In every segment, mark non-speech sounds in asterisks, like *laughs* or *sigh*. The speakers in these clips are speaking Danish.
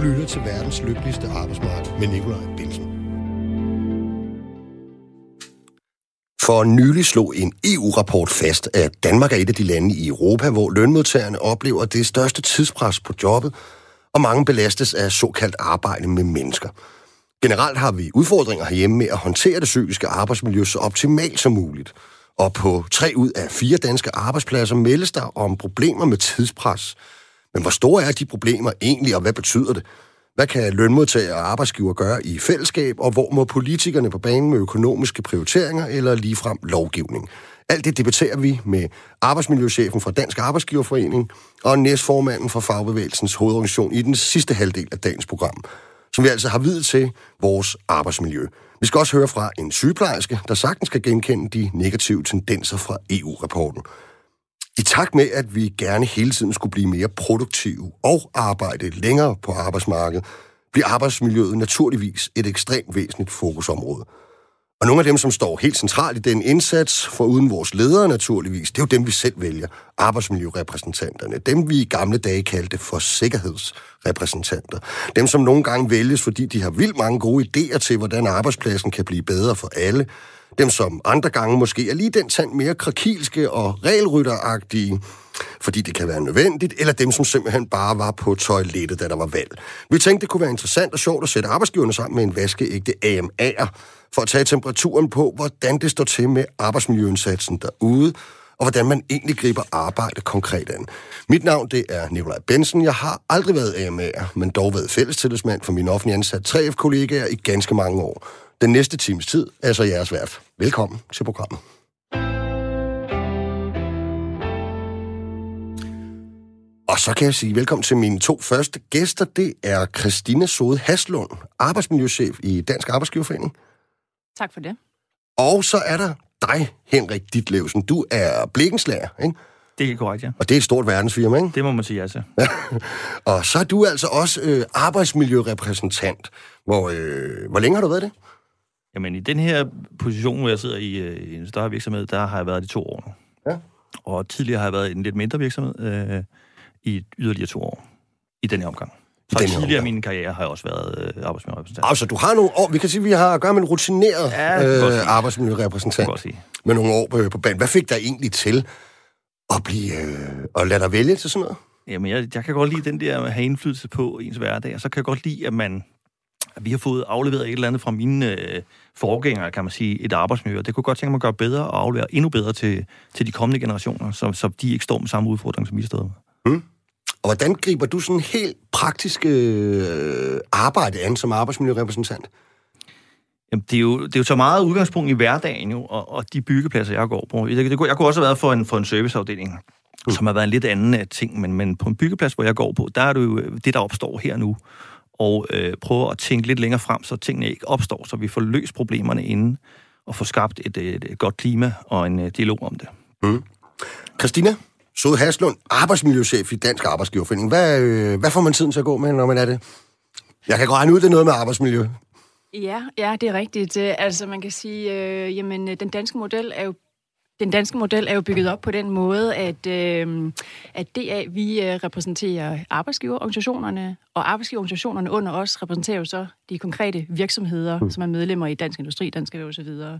Du lytter til verdens lykkeligste arbejdsmarked med Nikolaj Bilsen. For nylig slog en EU-rapport fast, at Danmark er et af de lande i Europa, hvor lønmodtagerne oplever det største tidspres på jobbet, og mange belastes af såkaldt arbejde med mennesker. Generelt har vi udfordringer herhjemme med at håndtere det psykiske arbejdsmiljø så optimalt som muligt. Og på tre ud af fire danske arbejdspladser meldes der om problemer med tidspres. Men hvor store er de problemer egentlig, og hvad betyder det? Hvad kan lønmodtagere og arbejdsgiver gøre i fællesskab, og hvor må politikerne på banen med økonomiske prioriteringer eller ligefrem lovgivning? Alt det debatterer vi med arbejdsmiljøchefen fra Dansk Arbejdsgiverforening og næstformanden for Fagbevægelsens hovedorganisation i den sidste halvdel af dagens program, som vi altså har videt til vores arbejdsmiljø. Vi skal også høre fra en sygeplejerske, der sagtens kan genkende de negative tendenser fra EU-rapporten. I takt med, at vi gerne hele tiden skulle blive mere produktive og arbejde længere på arbejdsmarkedet, bliver arbejdsmiljøet naturligvis et ekstremt væsentligt fokusområde. Og nogle af dem, som står helt centralt i den indsats, for uden vores ledere naturligvis, det er jo dem, vi selv vælger, arbejdsmiljørepræsentanterne. Dem, vi i gamle dage kaldte for sikkerhedsrepræsentanter. Dem, som nogle gange vælges, fordi de har vildt mange gode idéer til, hvordan arbejdspladsen kan blive bedre for alle, dem, som andre gange måske er lige den tand mere krakilske og regelrytteragtige, fordi det kan være nødvendigt, eller dem, som simpelthen bare var på toilettet, da der var valg. Vi tænkte, det kunne være interessant og sjovt at sætte arbejdsgiverne sammen med en vaskeægte AMA'er, for at tage temperaturen på, hvordan det står til med arbejdsmiljøindsatsen derude, og hvordan man egentlig griber arbejde konkret an. Mit navn, det er Nikolaj Bensen. Jeg har aldrig været AMA'er, men dog været fællestillidsmand for min offentlige ansat 3F-kollegaer i ganske mange år. Den næste times tid er så jeres vært. Velkommen til programmet. Og så kan jeg sige velkommen til mine to første gæster. Det er Christina Sode Haslund, arbejdsmiljøchef i Dansk Arbejdsgiverforening. Tak for det. Og så er der dig, Henrik Ditlevsen. Du er blikkenslager, ikke? Det er korrekt, ja. Og det er et stort verdensfirma, ikke? Det må man sige, altså. *laughs* og så er du altså også øh, arbejdsmiljørepræsentant. Hvor, øh, hvor længe har du været det? Jamen, i den her position, hvor jeg sidder i, øh, i en større virksomhed, der har jeg været i to år nu. Ja. Og tidligere har jeg været i en lidt mindre virksomhed øh, i yderligere to år i den her omgang. Så Den tidligere i min karriere har jeg også været øh, arbejdsmiljørepræsentant. Altså, du har nogle år, vi kan sige, at vi har at gøre med en rutineret Ja, øh, arbejdsmiljørepræsentant med nogle år på, på banen. Hvad fik dig egentlig til at blive øh, at lade dig vælge til sådan noget? Jamen, jeg, jeg kan godt lide den der at have indflydelse på ens hverdag, og så kan jeg godt lide, at man vi har fået afleveret et eller andet fra mine øh, forgængere, kan man sige, et arbejdsmiljø. og Det kunne godt tænke mig at gøre bedre og aflevere endnu bedre til, til de kommende generationer, så, så de ikke står med samme udfordring, som vi står med. Og hvordan griber du sådan helt praktisk øh, arbejde an som arbejdsmiljørepræsentant? Jamen, det er, jo, det er jo så meget udgangspunkt i hverdagen jo, og, og de byggepladser, jeg går på. Jeg, det, kunne- jeg kunne også have været for en, for en serviceafdeling, mm. som har været en lidt anden øh, ting, men, men på en byggeplads, hvor jeg går på, der er det jo øh, det, der opstår her nu, og øh, prøve at tænke lidt længere frem, så tingene ikke opstår, så vi får løst problemerne inden, og får skabt et, et, et godt klima og en øh, dialog om det. Christina Sode Haslund, arbejdsmiljøchef i Dansk Arbejdsgiverforening. Hvad, øh, hvad får man tiden til at gå med, når man er det? Jeg kan regne ud, det er noget med arbejdsmiljø. Ja, ja, det er rigtigt. Øh, Altså, man kan sige, øh, jamen, øh, den danske model er jo den danske model er jo bygget op på den måde, at, øh, at er, vi repræsenterer arbejdsgiverorganisationerne, og arbejdsgiverorganisationerne under os repræsenterer jo så de konkrete virksomheder, mm. som er medlemmer i Dansk Industri, Dansk Erhverv osv.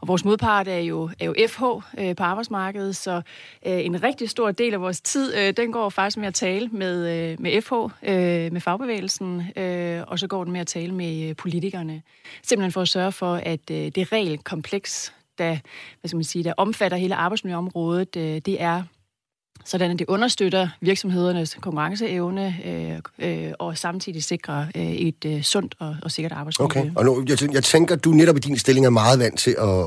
Og vores modpart er jo, er jo FH øh, på arbejdsmarkedet, så øh, en rigtig stor del af vores tid, øh, den går faktisk med at tale med, øh, med FH, øh, med fagbevægelsen, øh, og så går den med at tale med øh, politikerne. Simpelthen for at sørge for, at øh, det regelkompleks, der, hvad skal man sige, der omfatter hele arbejdsmiljøområdet, øh, det er sådan, at det understøtter virksomhedernes konkurrenceevne øh, øh, og samtidig sikrer øh, et øh, sundt og, og sikkert arbejdsmiljø. Okay. Og nu, jeg, jeg tænker, du netop i din stilling er meget vant til at,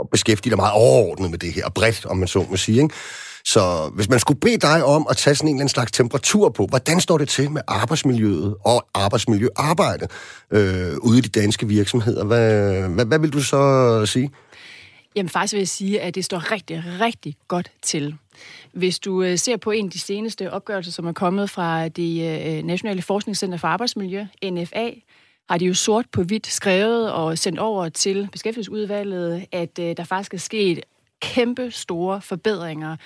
at beskæftige dig meget overordnet med det her, bredt, om man så må sige. Ikke? Så hvis man skulle bede dig om at tage sådan en eller anden slags temperatur på, hvordan står det til med arbejdsmiljøet og arbejdsmiljøarbejde øh, ude i de danske virksomheder, hvad, hvad, hvad vil du så sige? Jamen faktisk vil jeg sige, at det står rigtig, rigtig godt til. Hvis du øh, ser på en af de seneste opgørelser, som er kommet fra det øh, Nationale Forskningscenter for Arbejdsmiljø, NFA, har de jo sort på hvidt skrevet og sendt over til beskæftigelsesudvalget, at øh, der faktisk er sket kæmpe store forbedringer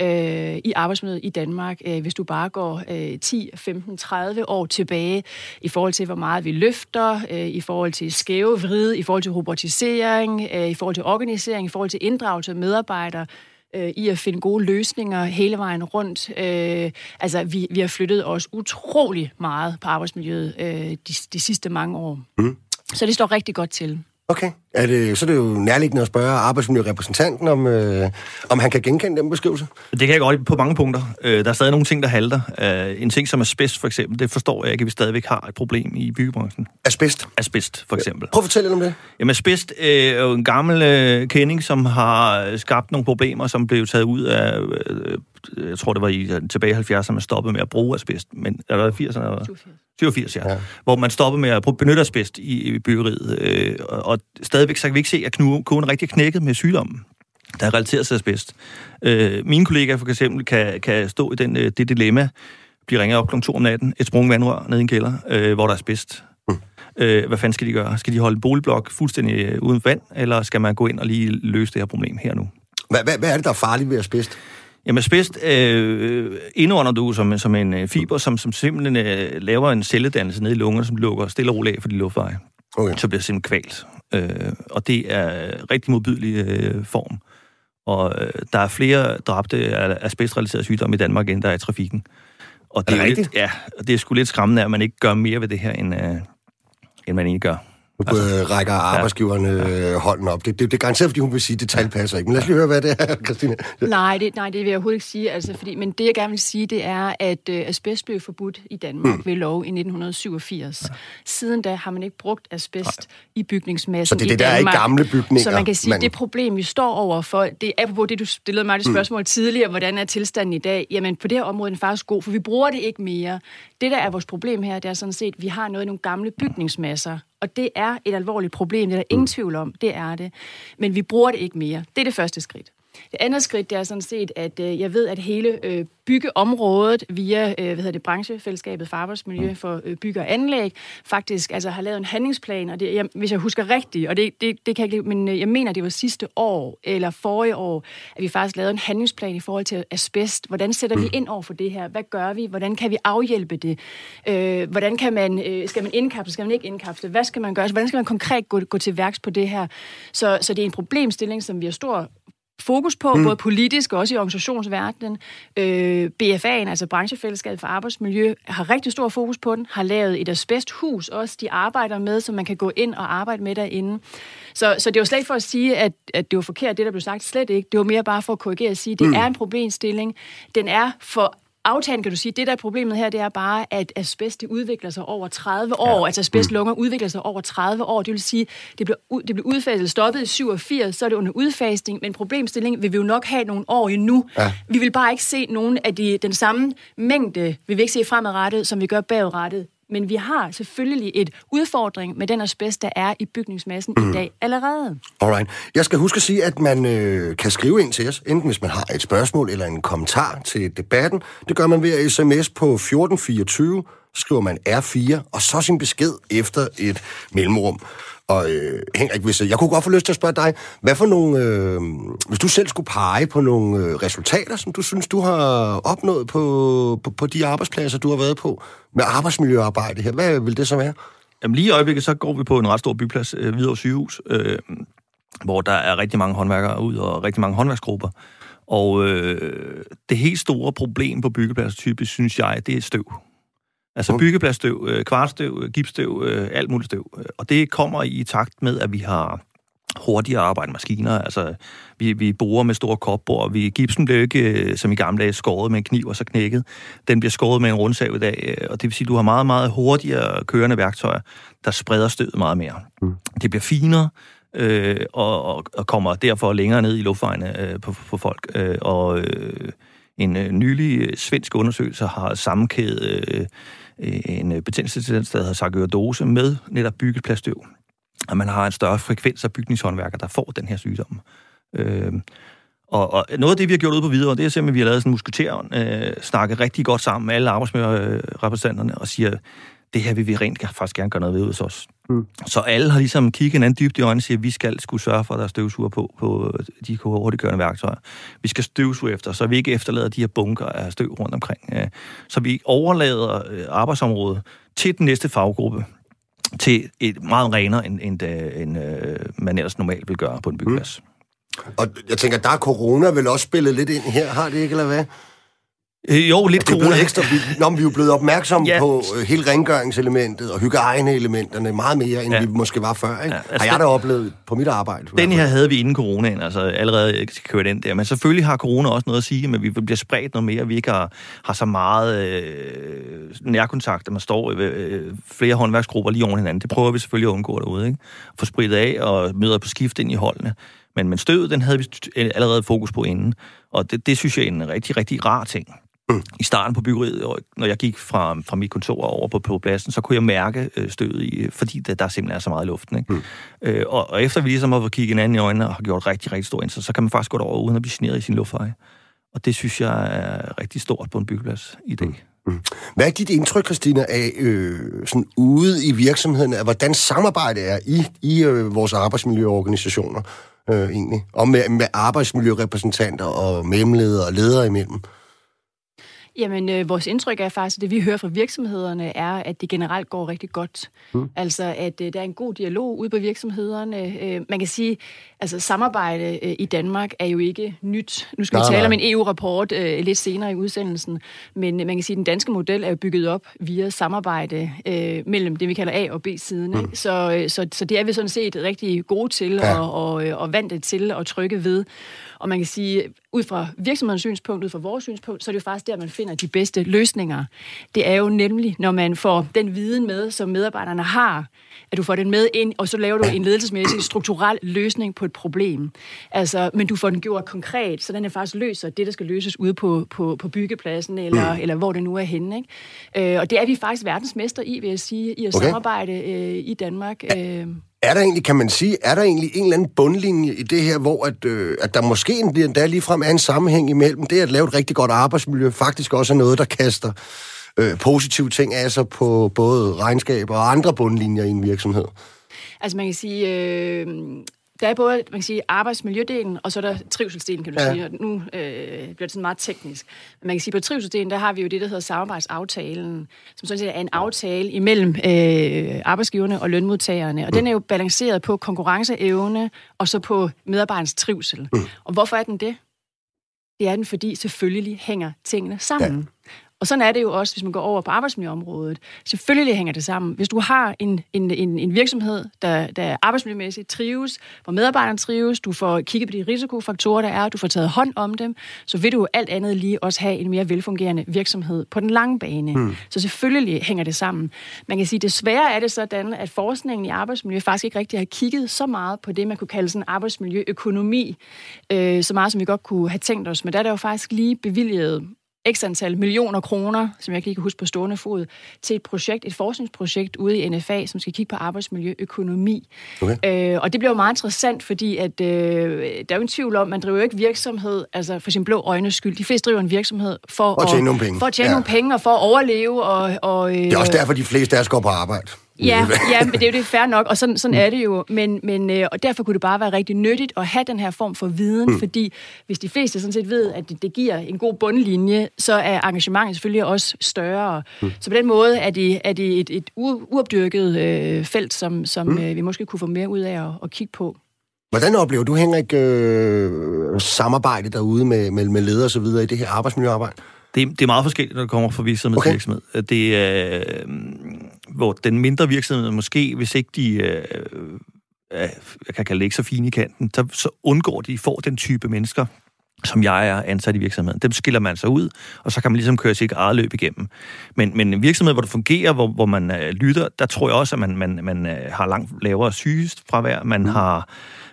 øh, i arbejdsmiljøet i Danmark, øh, hvis du bare går øh, 10, 15, 30 år tilbage i forhold til, hvor meget vi løfter, øh, i forhold til skæve vrid, i forhold til robotisering, øh, i forhold til organisering, i forhold til inddragelse af medarbejdere, øh, i at finde gode løsninger hele vejen rundt. Øh, altså, vi, vi har flyttet os utrolig meget på arbejdsmiljøet øh, de, de sidste mange år. Mm. Så det står rigtig godt til. Okay. Er det, så er det jo nærliggende at spørge arbejdsmiljørepræsentanten, om, øh, om han kan genkende den beskrivelse? Det kan jeg godt på mange punkter. Øh, der er stadig nogle ting, der halter. Øh, en ting som asbest, for eksempel, det forstår jeg ikke, at vi stadigvæk har et problem i byggebranchen. Asbest? Asbest, for eksempel. Prøv at fortælle lidt om det. Jamen, asbest øh, er jo en gammel øh, kending, som har skabt nogle problemer, som blev taget ud af... Øh, jeg tror, det var i tilbage i 70'erne, man stoppede med at bruge asbest. Men er der 80'erne? Eller? 87, ja. ja. Hvor man stoppede med at benytte asbest i, i byggeriet. Øh, og, og stadigvæk så kan vi ikke se, at koden rigtig knækket med sygdommen der er relateret til asbest. Øh, mine kollegaer for eksempel kan, kan stå i den, øh, det dilemma, blive ringet op kl. 2 om natten, et sprung vandrør ned i en kælder, øh, hvor der er asbest. Mm. Øh, hvad fanden skal de gøre? Skal de holde en boligblok fuldstændig øh, uden vand, eller skal man gå ind og lige løse det her problem her nu? Hvad, hvad, hvad er det, der er farligt ved asbest? Jamen asbest øh, indånder du som, som en øh, fiber, som, som simpelthen øh, laver en celledannelse ned i lungerne, som lukker stille og roligt af for de luftveje. Okay. Så bliver det simpelthen kvalt. Øh, og det er rigtig modbydelig øh, form. Og øh, der er flere dræbte af asbestrelaterede sygdomme i Danmark, end der er i trafikken. Og det er, er rigtigt? Lidt, ja, og det er sgu lidt skræmmende, at man ikke gør mere ved det her, end, øh, end man egentlig gør. Nu altså, rækker arbejdsgiverne ja. Øh, hånden op. Det, det, det er garanteret, fordi hun vil sige, at det tal passer ikke. Men lad os lige høre, hvad det er, *laughs* Christine. Nej, det, nej, det vil jeg overhovedet ikke sige. Altså, fordi, men det, jeg gerne vil sige, det er, at uh, asbest blev forbudt i Danmark mm. ved lov i 1987. Ja. Siden da har man ikke brugt asbest nej. i bygningsmassen Så det er det, der er i gamle bygninger? Så man kan sige, man... det problem, vi står over for, det er apropos det, du stillede mig det mm. spørgsmål mm. tidligere, hvordan er tilstanden i dag? Jamen, på det her område er den faktisk god, for vi bruger det ikke mere. Det, der er vores problem her, det er sådan set, at vi har noget i nogle gamle bygningsmasser, og det er et alvorligt problem, det er der ingen tvivl om, det er det. Men vi bruger det ikke mere. Det er det første skridt. Det andet skridt, det er sådan set, at øh, jeg ved, at hele øh, byggeområdet via øh, hvad hedder det, branchefællesskabet for arbejdsmiljø for øh, bygge og anlæg faktisk altså, har lavet en handlingsplan, og det, jeg, hvis jeg husker rigtigt, og det, det, det kan jeg ikke men øh, jeg mener, det var sidste år eller forrige år, at vi faktisk lavede en handlingsplan i forhold til asbest. Hvordan sætter vi ind over for det her? Hvad gør vi? Hvordan kan vi afhjælpe det? Øh, hvordan kan man, øh, skal man indkapsle? Skal man ikke indkapsle? Hvad skal man gøre? Så hvordan skal man konkret gå, gå til værks på det her? Så, så det er en problemstilling, som vi har stor fokus på, mm. både politisk og også i organisationsverdenen. Øh, BFA'en, altså Branchefællesskabet for Arbejdsmiljø, har rigtig stor fokus på den, har lavet et asbesthus også, de arbejder med, så man kan gå ind og arbejde med derinde. Så, så det var slet ikke for at sige, at, at det var forkert, det der blev sagt, slet ikke. Det var mere bare for at korrigere og sige, at det mm. er en problemstilling. Den er for aftalen, kan du sige, det der er problemet her, det er bare, at asbest det udvikler sig over 30 år. Ja. Altså asbestlunger mm. udvikler sig over 30 år. Det vil sige, det bliver, det bliver udfaset, stoppet i 87, så er det under udfasning, men problemstillingen vil vi jo nok have nogle år endnu. Ja. Vi vil bare ikke se nogen af de, den samme mængde, vil vi ikke se fremadrettet, som vi gør bagudrettet men vi har selvfølgelig et udfordring med den asbest, der er i bygningsmassen mm. i dag allerede. Alright. Jeg skal huske at sige, at man øh, kan skrive ind til os, enten hvis man har et spørgsmål eller en kommentar til debatten. Det gør man ved at sms på 1424, skriver man R4, og så sin besked efter et mellemrum. Og øh, Henrik, hvis, øh, jeg kunne godt få lyst til at spørge dig, hvad for nogle, øh, hvis du selv skulle pege på nogle øh, resultater, som du synes, du har opnået på, på, på de arbejdspladser, du har været på, med arbejdsmiljøarbejde her, hvad vil det så være? Jamen lige i øjeblikket, så går vi på en ret stor byplads, øh, Hvidovre sygehus, øh, hvor der er rigtig mange håndværkere ud og rigtig mange håndværksgrupper. Og øh, det helt store problem på byggepladser typisk, synes jeg, det er støv. Altså byggepladsstøv, øh, kvartstøv, gipsstøv, øh, alt muligt støv. Og det kommer i takt med, at vi har hurtigere arbejde maskiner. Altså, vi, vi borer med store kopbord. Vi, gipsen bliver ikke, øh, som i gamle dage, skåret med en kniv og så knækket. Den bliver skåret med en rundsav i dag. Og det vil sige, at du har meget, meget hurtigere kørende værktøjer, der spreder støvet meget mere. Mm. Det bliver finere, øh, og, og, og kommer derfor længere ned i luftvejene øh, på, på folk. Øh, og øh, en øh, nylig svensk undersøgelse har sammenkædet øh, Øh, en øh, betændelsestendens, der hedder sarkoidose, med netop byggepladsstøv. Og man har en større frekvens af bygningshåndværkere, der får den her sygdom. Øh, og, og noget af det, vi har gjort ude på videre, det er simpelthen, at vi har lavet sådan en musketer, øh, snakket rigtig godt sammen med alle arbejdsmiljørepræsentanterne og siger, det her vil vi rent faktisk gerne gøre noget ved hos os. Mm. Så alle har ligesom kigget hinanden dybt i øjnene og siger, at vi skal skulle sørge for, at der er støvsuger på, på de hurtigkørende værktøjer. Vi skal støvsuge efter, så vi ikke efterlader de her bunker af støv rundt omkring. Så vi overlader øh, arbejdsområdet til den næste faggruppe, til et meget renere, end, end, øh, end, end øh, man ellers normalt vil gøre på en byggeplads. Mm. Og jeg tænker, der er corona vel også spillet lidt ind her, har det ikke, eller hvad? Øh, jo, lidt det er corona. Ekstra, vi, nå, vi er jo blevet opmærksomme ja. på uh, hele rengøringselementet og hygiejneelementerne meget mere, end ja. vi måske var før. Ikke? Ja, altså har jeg da oplevet på mit arbejde. Den her havde vi inden coronaen, altså allerede kørt den der. Men selvfølgelig har corona også noget at sige, men vi bliver spredt noget mere. Vi ikke har, har så meget øh, nærkontakt, at man står øh, flere håndværksgrupper lige oven hinanden. Det prøver vi selvfølgelig at undgå derude. Ikke? Få spritet af og møder på skift ind i holdene. Men, men støvet, den havde vi allerede fokus på inden. Og det, det synes jeg er en rigtig, rigtig rar ting. Mm. I starten på byggeriet, når jeg gik fra, fra mit kontor over på, på pladsen, så kunne jeg mærke øh, stødet, i, fordi der, der simpelthen er så meget i luften. Ikke? Mm. Øh, og, og efter vi ligesom har fået kigget hinanden i øjnene og har gjort rigtig, rigtig stor indsats, så kan man faktisk gå over uden at blive generet i sin luftveje. Og det synes jeg er rigtig stort på en byggeplads i dag. Mm. Mm. Hvad er dit indtryk, Christina, af øh, sådan ude i virksomheden, af hvordan samarbejdet er i, i øh, vores arbejdsmiljøorganisationer øh, egentlig, og med, med arbejdsmiljørepræsentanter og mellemledere og ledere imellem? Jamen, øh, vores indtryk er faktisk, at det vi hører fra virksomhederne er, at det generelt går rigtig godt. Mm. Altså, at øh, der er en god dialog ude på virksomhederne. Øh, man kan sige, altså samarbejde øh, i Danmark er jo ikke nyt. Nu skal nej, vi tale nej. om en EU-rapport øh, lidt senere i udsendelsen, men øh, man kan sige, at den danske model er jo bygget op via samarbejde øh, mellem det, vi kalder A- og B-siden. Mm. Så, øh, så, så det er vi sådan set rigtig gode til ja. og, og, øh, og vant til at trykke ved. Og man kan sige, ud fra virksomhedens synspunkt, ud fra vores synspunkt, så er det jo faktisk der, man finder de bedste løsninger. Det er jo nemlig, når man får den viden med, som medarbejderne har, at du får den med ind, og så laver du en ledelsesmæssig strukturel løsning på et problem. Altså, men du får den gjort konkret, så den er faktisk løser det, der skal løses ude på, på, på byggepladsen, eller, mm. eller hvor det nu er henne. Ikke? Øh, og det er vi faktisk verdensmester i, vil jeg sige, i at okay. samarbejde øh, i Danmark. Øh. Er der egentlig, kan man sige, er der egentlig en eller anden bundlinje i det her, hvor at, øh, at der måske endda ligefrem er en sammenhæng imellem det at lave et rigtig godt arbejdsmiljø, faktisk også er noget, der kaster øh, positive ting af sig på både regnskaber og andre bundlinjer i en virksomhed? Altså man kan sige, øh, der er både man kan sige, arbejdsmiljødelen, og så er der trivselsdelen, kan du ja. sige. Og nu øh, bliver det sådan meget teknisk. Men man kan sige, på trivselsdelen, der har vi jo det, der hedder samarbejdsaftalen, som sådan set er en aftale imellem øh, arbejdsgiverne og lønmodtagerne. Og mm. den er jo balanceret på konkurrenceevne, og så på medarbejderens trivsel. Mm. Og hvorfor er den det? Det er den, fordi selvfølgelig hænger tingene sammen. Og sådan er det jo også, hvis man går over på arbejdsmiljøområdet. Selvfølgelig hænger det sammen. Hvis du har en, en, en, en virksomhed, der, der arbejdsmiljømæssigt trives, hvor medarbejderne trives, du får kigget på de risikofaktorer, der er, du får taget hånd om dem, så vil du alt andet lige også have en mere velfungerende virksomhed på den lange bane. Mm. Så selvfølgelig hænger det sammen. Man kan sige, desværre er det sådan, at forskningen i arbejdsmiljø faktisk ikke rigtig har kigget så meget på det, man kunne kalde sådan arbejdsmiljøøkonomi, øh, så meget som vi godt kunne have tænkt os. Men der er der jo faktisk lige bevilget x antal millioner kroner, som jeg ikke kan huske på stående fod, til et projekt, et forskningsprojekt ude i NFA, som skal kigge på arbejdsmiljøøkonomi. Okay. Øh, og det bliver jo meget interessant, fordi at, øh, der er jo en tvivl om, man driver jo ikke virksomhed, altså for sin blå øjnes skyld. De fleste driver en virksomhed for, for at tjene nogle penge. For at tjene ja. nogle penge og for at overleve. Og, og, øh, det er også derfor, de fleste af os går på arbejde. Ja, *laughs* ja, men det er jo det fair nok, og sådan, sådan er det jo. Men, men, øh, og derfor kunne det bare være rigtig nyttigt at have den her form for viden, mm. fordi hvis de fleste sådan set ved, at det, det giver en god bundlinje, så er engagementet selvfølgelig også større. Mm. Så på den måde er det, er det et, et uopdyrket øh, felt, som, som mm. øh, vi måske kunne få mere ud af at, at kigge på. Hvordan oplever du, Henrik, øh, samarbejde derude med, med, med ledere og så videre i det her arbejdsmiljøarbejde? Det, det er meget forskelligt, når det kommer fra virksomhed okay. til virksomhed. Det er, øh, hvor den mindre virksomhed måske, hvis ikke de øh, jeg kan kalde det ikke så fine i kanten, så, så undgår de, får den type mennesker, som jeg er ansat i virksomheden. Dem skiller man sig ud, og så kan man ligesom køre sit eget løb igennem. Men, men en virksomhed, hvor det fungerer, hvor, hvor man øh, lytter, der tror jeg også, at man, man, man øh, har langt lavere sygest fravær. Man mm. har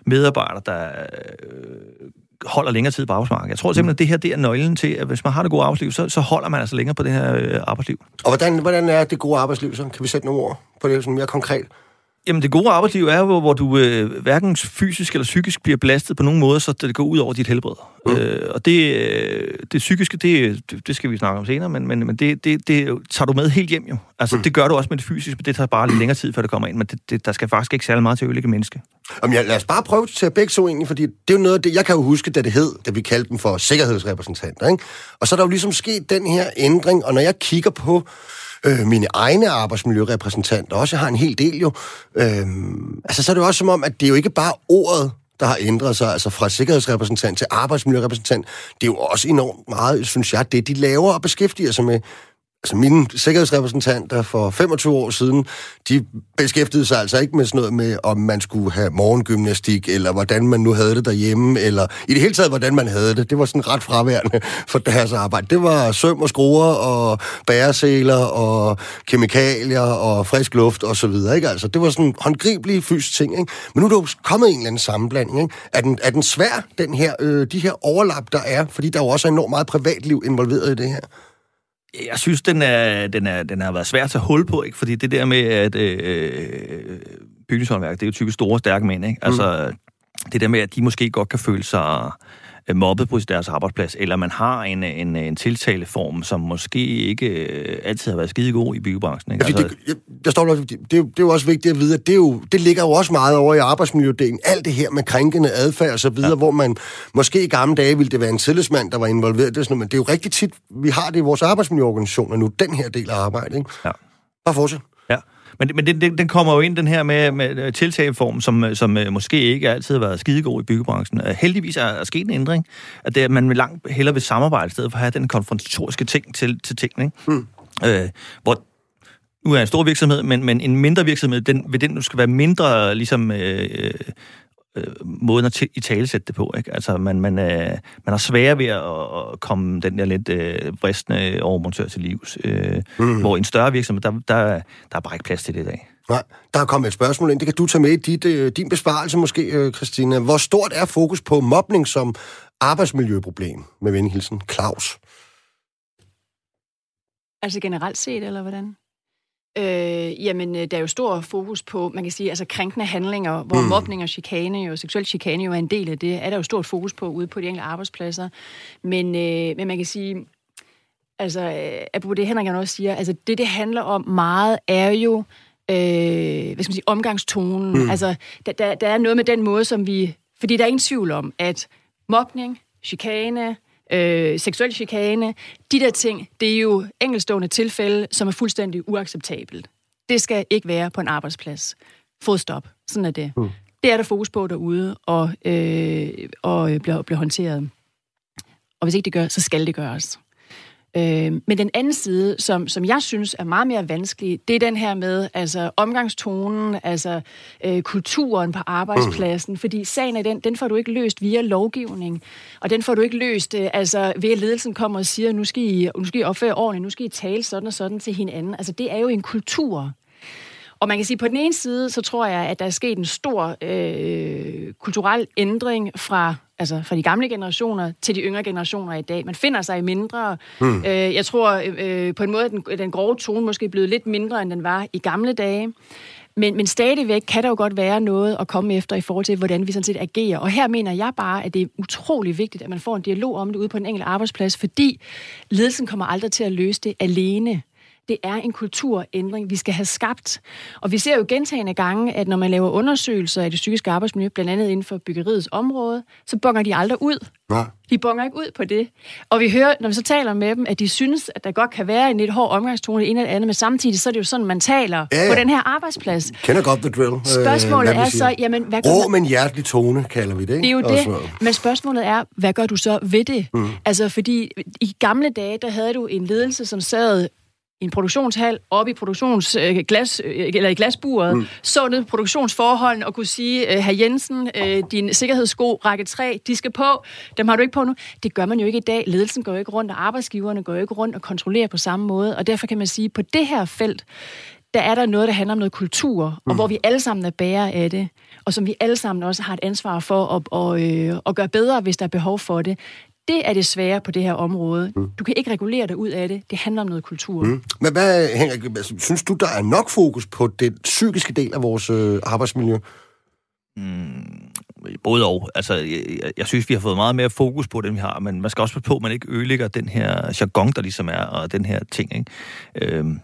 medarbejdere, der øh, holder længere tid på arbejdsmarkedet. Jeg tror simpelthen, at det her det er nøglen til, at hvis man har det gode arbejdsliv, så, så holder man altså længere på det her øh, arbejdsliv. Og hvordan, hvordan er det gode arbejdsliv så? Kan vi sætte nogle ord på det sådan mere konkret? Jamen, det gode arbejdsliv er jo, hvor du øh, hverken fysisk eller psykisk bliver belastet på nogen måde, så det går ud over dit helbred. Mm. Øh, og det, øh, det psykiske, det, det skal vi snakke om senere, men, men, men det, det, det tager du med helt hjem jo. Altså, mm. det gør du også med det fysiske, men det tager bare lidt længere tid, før det kommer ind. Men det, det, der skal faktisk ikke særlig meget til at ødelægge menneske. Jamen, ja, lad os bare prøve til begge så egentlig, fordi det er jo noget af det, jeg kan jo huske, da det hed, da vi kaldte dem for sikkerhedsrepræsentanter, ikke? Og så er der jo ligesom sket den her ændring, og når jeg kigger på øh, mine egne arbejdsmiljørepræsentanter, også har en hel del jo, øh, altså så er det jo også som om, at det er jo ikke bare ordet, der har ændret sig, altså fra sikkerhedsrepræsentant til arbejdsmiljørepræsentant. Det er jo også enormt meget, synes jeg, det de laver og beskæftiger sig med. Altså mine sikkerhedsrepræsentanter for 25 år siden, de beskæftigede sig altså ikke med sådan noget med, om man skulle have morgengymnastik, eller hvordan man nu havde det derhjemme, eller i det hele taget, hvordan man havde det. Det var sådan ret fraværende *laughs* for deres arbejde. Det var søm og skruer, og bæresæler, og kemikalier, og frisk luft, og så videre, ikke? Altså, det var sådan håndgribelige fysiske ting, ikke? Men nu er der jo kommet en eller anden sammenblanding, ikke? Er den, er den svær, den her, øh, de her overlap, der er? Fordi der er jo også enormt meget privatliv involveret i det her. Jeg synes, den, er, den, er, den har været svær at tage hul på, ikke? fordi det der med, at øh, bygningshåndværk, det er jo typisk store, stærke mænd. Ikke? Altså, mm. det der med, at de måske godt kan føle sig Øh, mobbet på deres arbejdsplads, eller man har en, en, en tiltaleform, som måske ikke øh, altid har været skide god i byggebranchen. Ikke? Ja, altså, det, der står, det, det, er jo, det er jo også vigtigt at vide, at det, er jo, det ligger jo også meget over i arbejdsmiljødelen. Alt det her med krænkende adfærd og så videre, ja. hvor man måske i gamle dage ville det være en tillidsmand, der var involveret. Det sådan men det er jo rigtig tit, vi har det i vores arbejdsmiljøorganisationer nu, den her del af arbejdet. Ikke? Ja. Bare fortsæt. Men, men den, den kommer jo ind, den her med, med tiltageform, som, som øh, måske ikke altid har været skidegod i byggebranchen. Øh, heldigvis er der sket en ændring, at det, at man langt hellere vil samarbejde, i stedet for at have den konfrontatoriske ting til, til tingene. Ikke? Mm. Øh, hvor nu er en stor virksomhed, men, men en mindre virksomhed, den, vil den skal være mindre ligesom, øh, øh, måden at i tale sætte det på. Ikke? Altså, man, man, øh, man har svære ved at, at komme den der lidt øh, bristende overmontør til livs. Øh, mm. Hvor en større virksomhed, der, der, der er bare ikke plads til det i dag. Nej, der er kommet et spørgsmål ind. Det kan du tage med i dit, øh, din besvarelse måske, øh, Christina. Hvor stort er fokus på mobning som arbejdsmiljøproblem? Med venhilsen, Claus. Altså generelt set, eller hvordan? Øh, jamen, øh, der er jo stor fokus på, man kan sige, altså krænkende handlinger, hvor mm. mobning og chikane, og seksuel chikane jo er en del af det, er der jo stort fokus på ude på de enkelte arbejdspladser. Men, øh, men man kan sige, altså, øh, apropos det Henrik også siger, altså det, det handler om meget, er jo, øh, hvad skal man sige, omgangstonen. Mm. Altså, der, der, der er noget med den måde, som vi, fordi der er ingen tvivl om, at mobning, chikane, øh, seksuel chikane, de der ting, det er jo enkelstående tilfælde, som er fuldstændig uacceptabelt. Det skal ikke være på en arbejdsplads. Fodstop. Sådan er det. Mm. Det er der fokus på derude, og, øh, og bliver, bliver håndteret. Og hvis ikke det gør, så skal det gøres. Øh, men den anden side, som, som jeg synes er meget mere vanskelig, det er den her med altså omgangstonen, altså øh, kulturen på arbejdspladsen, mm. fordi sagen er den, den får du ikke løst via lovgivning, og den får du ikke løst øh, altså ved at ledelsen kommer og siger, nu skal I, nu skal I opføre ordentligt, nu skal I tale sådan og sådan til hinanden. Altså det er jo en kultur. Og man kan sige, at på den ene side, så tror jeg, at der er sket en stor øh, kulturel ændring fra altså fra de gamle generationer til de yngre generationer i dag. Man finder sig i mindre. Hmm. Øh, jeg tror øh, på en måde, at den, den grove tone måske er blevet lidt mindre, end den var i gamle dage. Men, men stadigvæk kan der jo godt være noget at komme efter i forhold til, hvordan vi sådan set agerer. Og her mener jeg bare, at det er utrolig vigtigt, at man får en dialog om det ude på en enkelt arbejdsplads, fordi ledelsen kommer aldrig til at løse det alene det er en kulturændring, vi skal have skabt. Og vi ser jo gentagende gange, at når man laver undersøgelser af det psykiske arbejdsmiljø, blandt andet inden for byggeriets område, så bonger de aldrig ud. Ja. De bonger ikke ud på det. Og vi hører, når vi så taler med dem, at de synes, at der godt kan være en lidt hård omgangstone en eller andet, men samtidig så er det jo sådan, man taler ja, ja. på den her arbejdsplads. Kender godt the drill. Spørgsmålet øh, er så, jamen, hvad gør Rå, men hjertelig tone, kalder vi det, ikke? Det er jo det. Men spørgsmålet er, hvad gør du så ved det? Mm. Altså, fordi i gamle dage, der havde du en ledelse, som sad i en produktionshal, op i produktionsglas, øh, øh, eller i glasburet, mm. så ned produktionsforholdene og kunne sige, øh, herr Jensen, øh, din sikkerhedssko række 3, de skal på, dem har du ikke på nu. Det gør man jo ikke i dag. Ledelsen går jo ikke rundt, og arbejdsgiverne går jo ikke rundt og kontrollerer på samme måde, og derfor kan man sige, på det her felt, der er der noget, der handler om noget kultur, og mm. hvor vi alle sammen er bære af det, og som vi alle sammen også har et ansvar for at, og, øh, at gøre bedre, hvis der er behov for det. Det er det svære på det her område. Mm. Du kan ikke regulere dig ud af det. Det handler om noget kultur. Mm. Men hvad, Henrik, synes du, der er nok fokus på den psykiske del af vores øh, arbejdsmiljø? Mm, både og. Altså, jeg, jeg synes, vi har fået meget mere fokus på det, vi har, men man skal også passe på, at man ikke ødelægger den her jargon, der ligesom er, og den her ting. Ikke? Øhm,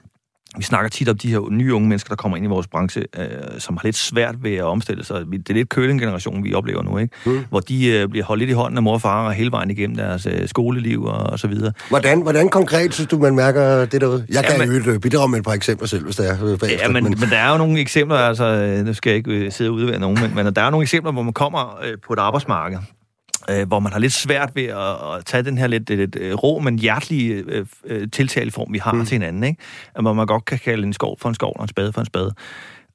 vi snakker tit om de her nye unge mennesker, der kommer ind i vores branche, øh, som har lidt svært ved at omstille sig. Det er lidt køling-generation, vi oplever nu, ikke? Mm. Hvor de øh, bliver holdt lidt i hånden af mor og far og hele vejen igennem deres øh, skoleliv og, og så videre. Hvordan, hvordan konkret synes du, man mærker det derude? Jeg kan ja, men, jo øh, bidrage med et par eksempler selv, hvis det er øh, bagefter, Ja, men, men... men der er jo nogle eksempler, altså, øh, nu skal jeg ikke sidde ude ved nogen, men, men der er nogle eksempler, hvor man kommer øh, på et arbejdsmarked, øh, hvor man har lidt svært ved at, at tage den her lidt, lidt øh, rå, men hjertelige øh, øh, tiltaleform, vi har mm. til hinanden, ikke? Hvor man godt kan kalde en skov for en skov og en spade for en spade.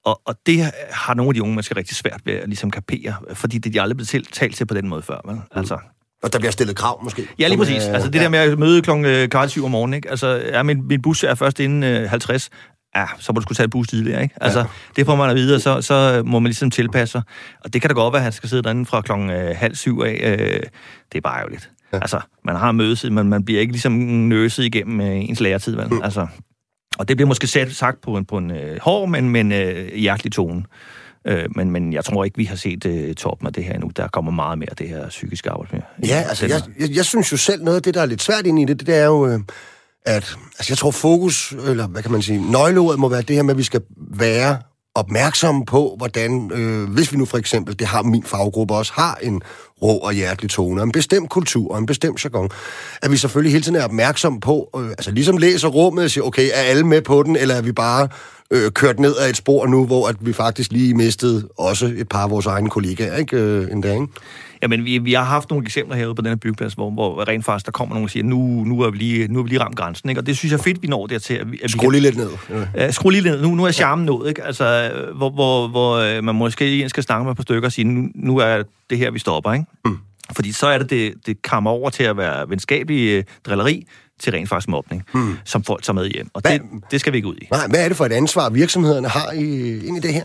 Og, og det har nogle af de unge mennesker rigtig svært ved at ligesom kapere, fordi det de aldrig blevet talt til på den måde før. Vel? Mm. Altså, og der bliver stillet krav, måske? Ja, lige præcis. Altså det ja. der med at møde klokken kvart syv om morgenen, ikke? Altså, ja, min, min bus er først inden øh, 50 ja, så må du skulle tage et bus tidligere, ikke? Altså, ja. det får man at vide, og så, så må man ligesom tilpasse sig. Og det kan da godt være, at han skal sidde derinde fra klokken øh, halv syv af. Øh, det er bare ærgerligt. Ja. Altså, man har mødesid, men man bliver ikke ligesom nøset igennem øh, ens læretid, vel? Mm. Altså, og det bliver måske sat, sagt på en, på en øh, hård, men, men øh, hjertelig tone. Øh, men, men jeg tror ikke, vi har set øh, toppen af det her endnu. Der kommer meget mere af det her psykiske arbejdsmiljø. Ja, altså, jeg, jeg, jeg synes jo selv, noget af det, der er lidt svært ind i det, det er jo... Øh at altså jeg tror fokus, eller hvad kan man sige, nøgleordet må være det her med, at vi skal være opmærksomme på, hvordan, øh, hvis vi nu for eksempel, det har min faggruppe også, har en rå og hjertelig tone, en bestemt kultur og en bestemt jargon, at vi selvfølgelig hele tiden er opmærksomme på, øh, altså ligesom læser rummet og siger, okay, er alle med på den, eller er vi bare øh, kørt ned ad et spor nu, hvor at vi faktisk lige mistede også et par af vores egne kollegaer, ikke? Øh, endda, ikke? Jamen, vi, vi har haft nogle eksempler herude på den her byggeplads, hvor, hvor rent faktisk der kommer nogen og siger, nu, nu, er vi lige, nu er vi lige ramt grænsen, ikke? Og det synes jeg fedt, vi når dertil. At vi, at skru lige lidt ned. Ja. Uh, skru lige ned. Nu, nu er charmen ja. nået, ikke? Altså, hvor, hvor, hvor uh, man måske skal snakke med par stykker og sige, nu, nu er det her, vi stopper, ikke? Mm. Fordi så er det, det, det kommer over til at være venskabelig uh, drilleri, til rent faktisk mobning, mm. som folk tager med hjem. Og hvad, det, det skal vi ikke ud i. Nej, hvad er det for et ansvar, virksomhederne har i, ind i det her?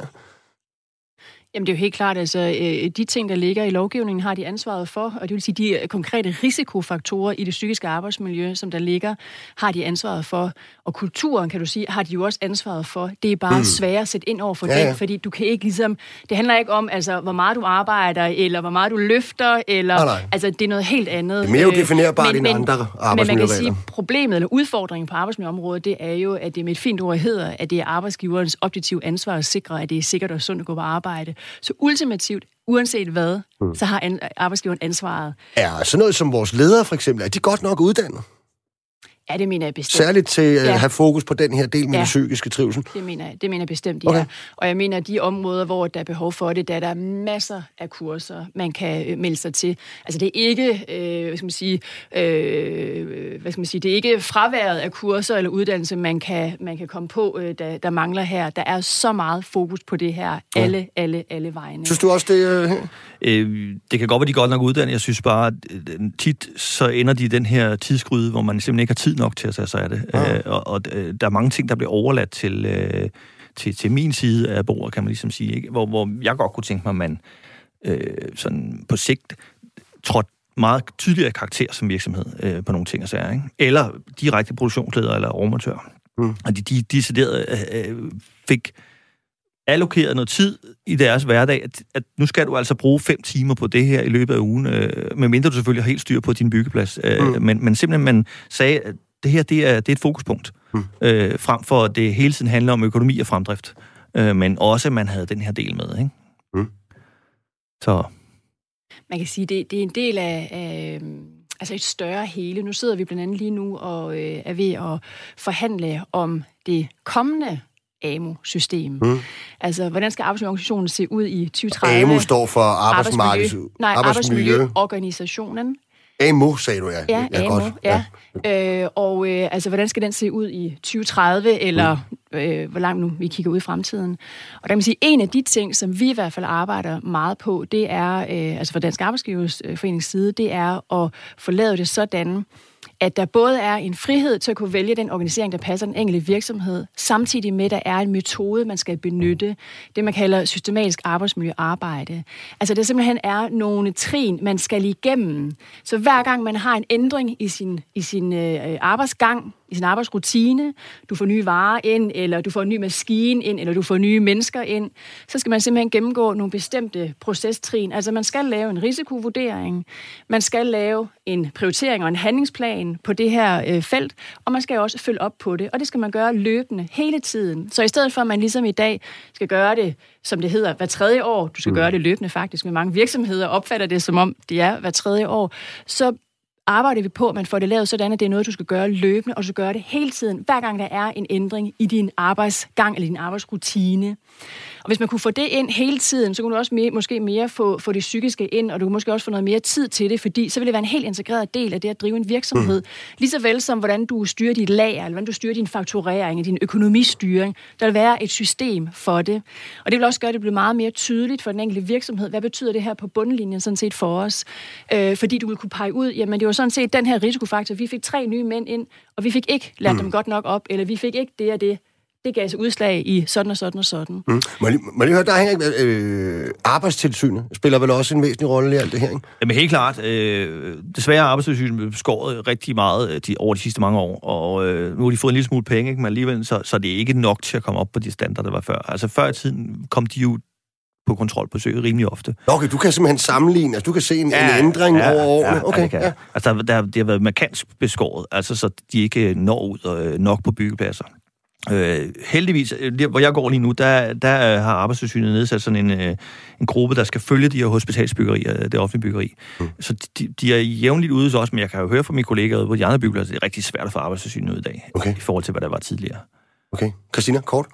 Jamen det er jo helt klart, altså øh, de ting, der ligger i lovgivningen, har de ansvaret for, og det vil sige, de konkrete risikofaktorer i det psykiske arbejdsmiljø, som der ligger, har de ansvaret for. Og kulturen, kan du sige, har de jo også ansvaret for. Det er bare mm. svært at sætte ind over for ja, ja. det, fordi du kan ikke ligesom, det handler ikke om, altså, hvor meget du arbejder, eller hvor meget du løfter, eller, nej, nej. altså, det er noget helt andet. Det er mere øh, end andre arbejdsmiljøregler. Men man kan sige, problemet eller udfordringen på arbejdsmiljøområdet, det er jo, at det med et fint ord hedder, at det er arbejdsgiverens objektive ansvar at sikre, at det er sikkert og sundt at gå på arbejde. Så ultimativt, uanset hvad, mm. så har an- arbejdsgiveren ansvaret. Ja, så noget som vores ledere for eksempel, er de godt nok uddannet? Ja, det mener jeg bestemt. Særligt til at ja. have fokus på den her del med ja. den psykiske trivsel? Det mener jeg, det mener jeg bestemt, ja. Okay. Og jeg mener, at de områder, hvor der er behov for det, der er der masser af kurser, man kan øh, melde sig til. Altså det er ikke, øh, hvad skal man sige, øh, hvad skal man sige, det er ikke fraværet af kurser eller uddannelse, man kan, man kan komme på, øh, der, der mangler her. Der er så meget fokus på det her, alle, ja. alle, alle vegne. Synes du også det? Øh... Øh, det kan godt være, de godt nok uddannet. Jeg synes bare, at øh, tit så ender de i den her tidsgryde, hvor man simpelthen ikke har tid nok til at tage sig af det. Ja. Øh, og, og øh, der er mange ting, der bliver overladt til, øh, til, til min side af bordet, kan man ligesom sige. Ikke? Hvor, hvor jeg godt kunne tænke mig, at man øh, sådan på sigt trådte meget tydeligere karakter som virksomhed øh, på nogle ting og sager. Ikke? Eller direkte produktionsleder eller overmontør. Mm. Og de, de decideret øh, fik allokeret noget tid i deres hverdag, at, at nu skal du altså bruge fem timer på det her i løbet af ugen, øh, medmindre du selvfølgelig har helt styr på din byggeplads. Øh, mm. men, men simpelthen, man sagde, at det her det er, det er et fokuspunkt, mm. øh, frem for at det hele tiden handler om økonomi og fremdrift. Øh, men også, at man havde den her del med. Ikke? Mm. Så... Man kan sige, det, det er en del af... af altså et større hele. Nu sidder vi blandt andet lige nu og øh, er ved at forhandle om det kommende AMO-system. Mm. Altså, hvordan skal arbejdsmiljøorganisationen se ud i 2030? AMO står for arbejdsmarkeds... Arbejdsmiljø, nej, arbejdsmiljøorganisationen. AMO, sagde du, ja. Ja, ja AMO, godt. ja. ja. Øh, og øh, altså, hvordan skal den se ud i 2030, eller mm. øh, hvor langt nu vi kigger ud i fremtiden? Og der kan man sige, en af de ting, som vi i hvert fald arbejder meget på, det er, øh, altså fra Dansk Arbejdsgiversforenings side, det er at få lavet det sådan, at der både er en frihed til at kunne vælge den organisering, der passer den enkelte virksomhed, samtidig med, at der er en metode, man skal benytte, det man kalder systematisk arbejdsmiljøarbejde. Altså det simpelthen er nogle trin, man skal igennem. Så hver gang man har en ændring i sin, i sin øh, arbejdsgang, i sin arbejdsrutine, du får nye varer ind, eller du får en ny maskine ind, eller du får nye mennesker ind, så skal man simpelthen gennemgå nogle bestemte procestrin. Altså man skal lave en risikovurdering, man skal lave en prioritering og en handlingsplan på det her øh, felt, og man skal også følge op på det, og det skal man gøre løbende, hele tiden. Så i stedet for, at man ligesom i dag skal gøre det, som det hedder, hver tredje år, du skal mm. gøre det løbende faktisk, med mange virksomheder opfatter det som om, det er hver tredje år, så arbejder vi på, at man får det lavet sådan, at det er noget, du skal gøre løbende, og du skal gøre det hele tiden, hver gang der er en ændring i din arbejdsgang eller din arbejdsrutine. Og hvis man kunne få det ind hele tiden, så kunne du også mere, måske mere få, få det psykiske ind, og du kunne måske også få noget mere tid til det, fordi så ville det være en helt integreret del af det at drive en virksomhed. Mm. Lige så vel som hvordan du styrer dit lager, eller hvordan du styrer din fakturering, din økonomistyring. Der vil være et system for det. Og det vil også gøre, at det bliver meget mere tydeligt for den enkelte virksomhed. Hvad betyder det her på bundlinjen sådan set for os? Øh, fordi du vil kunne pege ud, jamen det var sådan set den her risikofaktor. Vi fik tre nye mænd ind, og vi fik ikke lært mm. dem godt nok op, eller vi fik ikke det og det det gav sig udslag i sådan og sådan og sådan. Mm. Må, jeg, må høre, der hænger øh, arbejdstilsynet spiller vel også en væsentlig rolle i alt det her, ikke? Jamen helt klart. Øh, desværre er arbejdstilsynet beskåret rigtig meget øh, de, over de sidste mange år, og øh, nu har de fået en lille smule penge, ikke? men alligevel så, så det er ikke nok til at komme op på de standarder, der var før. Altså før i tiden kom de jo på kontrolbesøg rimelig ofte. Okay, du kan simpelthen sammenligne, altså du kan se en, ja, en ændring ja, over årene. Ja, okay, ja, det ja. Altså der, der, det har været markant beskåret, altså så de ikke når ud øh, nok på byggepladser. Øh, heldigvis, øh, der, hvor jeg går lige nu, der, der har Arbejdstilsynet nedsat sådan en, øh, en gruppe, der skal følge de her hospitalsbyggerier, øh, det offentlige byggeri. Mm. Så de, de er jævnligt ude hos os, men jeg kan jo høre fra mine kollegaer på de andre byggepladser, det er rigtig svært at få Arbejdstilsynet ud i dag, okay. i forhold til, hvad der var tidligere. Okay. Christina, kort?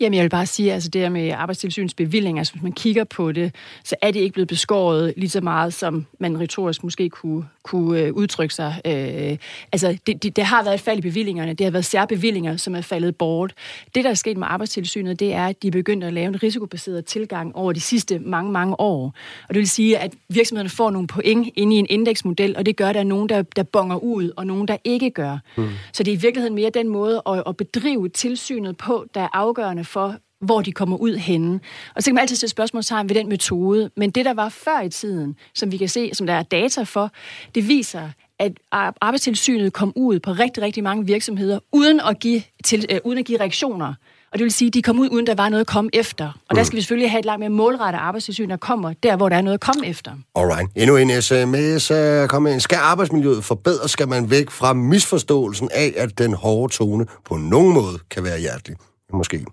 Jamen, jeg vil bare sige, altså det her med arbejdstilsynets bevilling, altså hvis man kigger på det, så er det ikke blevet beskåret lige så meget, som man retorisk måske kunne, kunne øh, udtrykke sig. Øh, altså, det, det, det har været et fald i bevillingerne. Det har været særbevillinger, som er faldet bort. Det, der er sket med arbejdstilsynet, det er, at de er begyndt at lave en risikobaseret tilgang over de sidste mange, mange år. Og det vil sige, at virksomhederne får nogle point inde i en indeksmodel, og det gør, at der er nogen, der, der bonger ud, og nogen, der ikke gør. Mm. Så det er i virkeligheden mere den måde at, at bedrive tilsynet på, der er afgørende for, hvor de kommer ud henne. Og så kan man altid stille spørgsmålstegn ved den metode, men det, der var før i tiden, som vi kan se, som der er data for, det viser, at arbejdstilsynet kom ud på rigtig, rigtig mange virksomheder, uden at give, til, øh, uden at give reaktioner. Og det vil sige, at de kom ud, uden der var noget at komme efter. Og mm. der skal vi selvfølgelig have et langt mere målrettet arbejdstilsyn, der kommer der, hvor der er noget at komme efter. Alright. Endnu en sms uh, kom ind. Skal arbejdsmiljøet forbedres, skal man væk fra misforståelsen af, at den hårde tone på nogen måde kan være hjertelig. Måske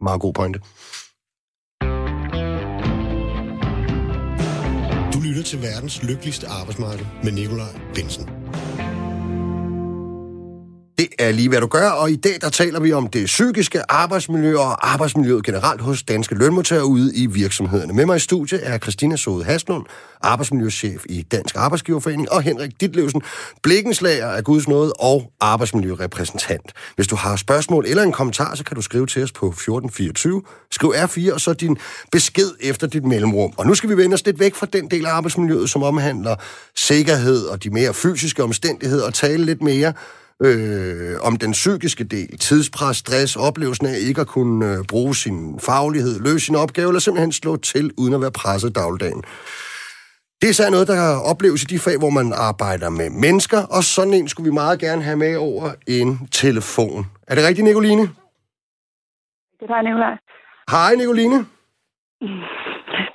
meget god pointe. Du lytter til verdens lykkeligste arbejdsmarked med Nikolaj Bensen. Det er lige, hvad du gør, og i dag der taler vi om det psykiske arbejdsmiljø og arbejdsmiljøet generelt hos danske lønmodtagere ude i virksomhederne. Med mig i studiet er Christina Sode Haslund, arbejdsmiljøchef i Dansk Arbejdsgiverforening, og Henrik Ditlevsen, blikkenslager af Guds Nåde og arbejdsmiljørepræsentant. Hvis du har spørgsmål eller en kommentar, så kan du skrive til os på 1424. Skriv R4, og så din besked efter dit mellemrum. Og nu skal vi vende os lidt væk fra den del af arbejdsmiljøet, som omhandler sikkerhed og de mere fysiske omstændigheder, og tale lidt mere øh, om den psykiske del, tidspres, stress, oplevelsen af ikke at kunne øh, bruge sin faglighed, løse sin opgave, eller simpelthen slå til, uden at være presset dagligdagen. Det er så noget, der opleves i de fag, hvor man arbejder med mennesker, og sådan en skulle vi meget gerne have med over en telefon. Er det rigtigt, Nicoline? Det er Nicolaj. Hej, Nicoline.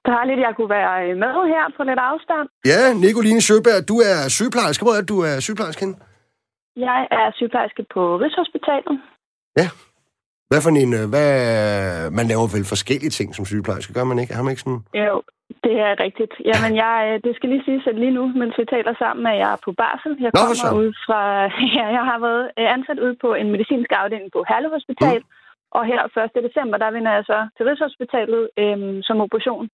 Der er lidt, jeg kunne være med her på lidt afstand. Ja, Nicoline Søberg, du er sygeplejerske. Hvor er du er sygeplejerske henne? Jeg er sygeplejerske på Rigshospitalet. Ja. Hvad for en... Øh, hvad, man laver vel forskellige ting som sygeplejerske, gør man ikke? Har man ikke sådan... Jo, det er rigtigt. Jamen, jeg, øh, det skal lige sige, at lige nu, mens vi taler sammen, at jeg er på barsel. Jeg Nå, kommer ud fra... *laughs* Ja, jeg har været øh, ansat ud på en medicinsk afdeling på Herlev Hospital. Mm. Og her 1. december, der vender jeg så til Rigshospitalet øhm, som operation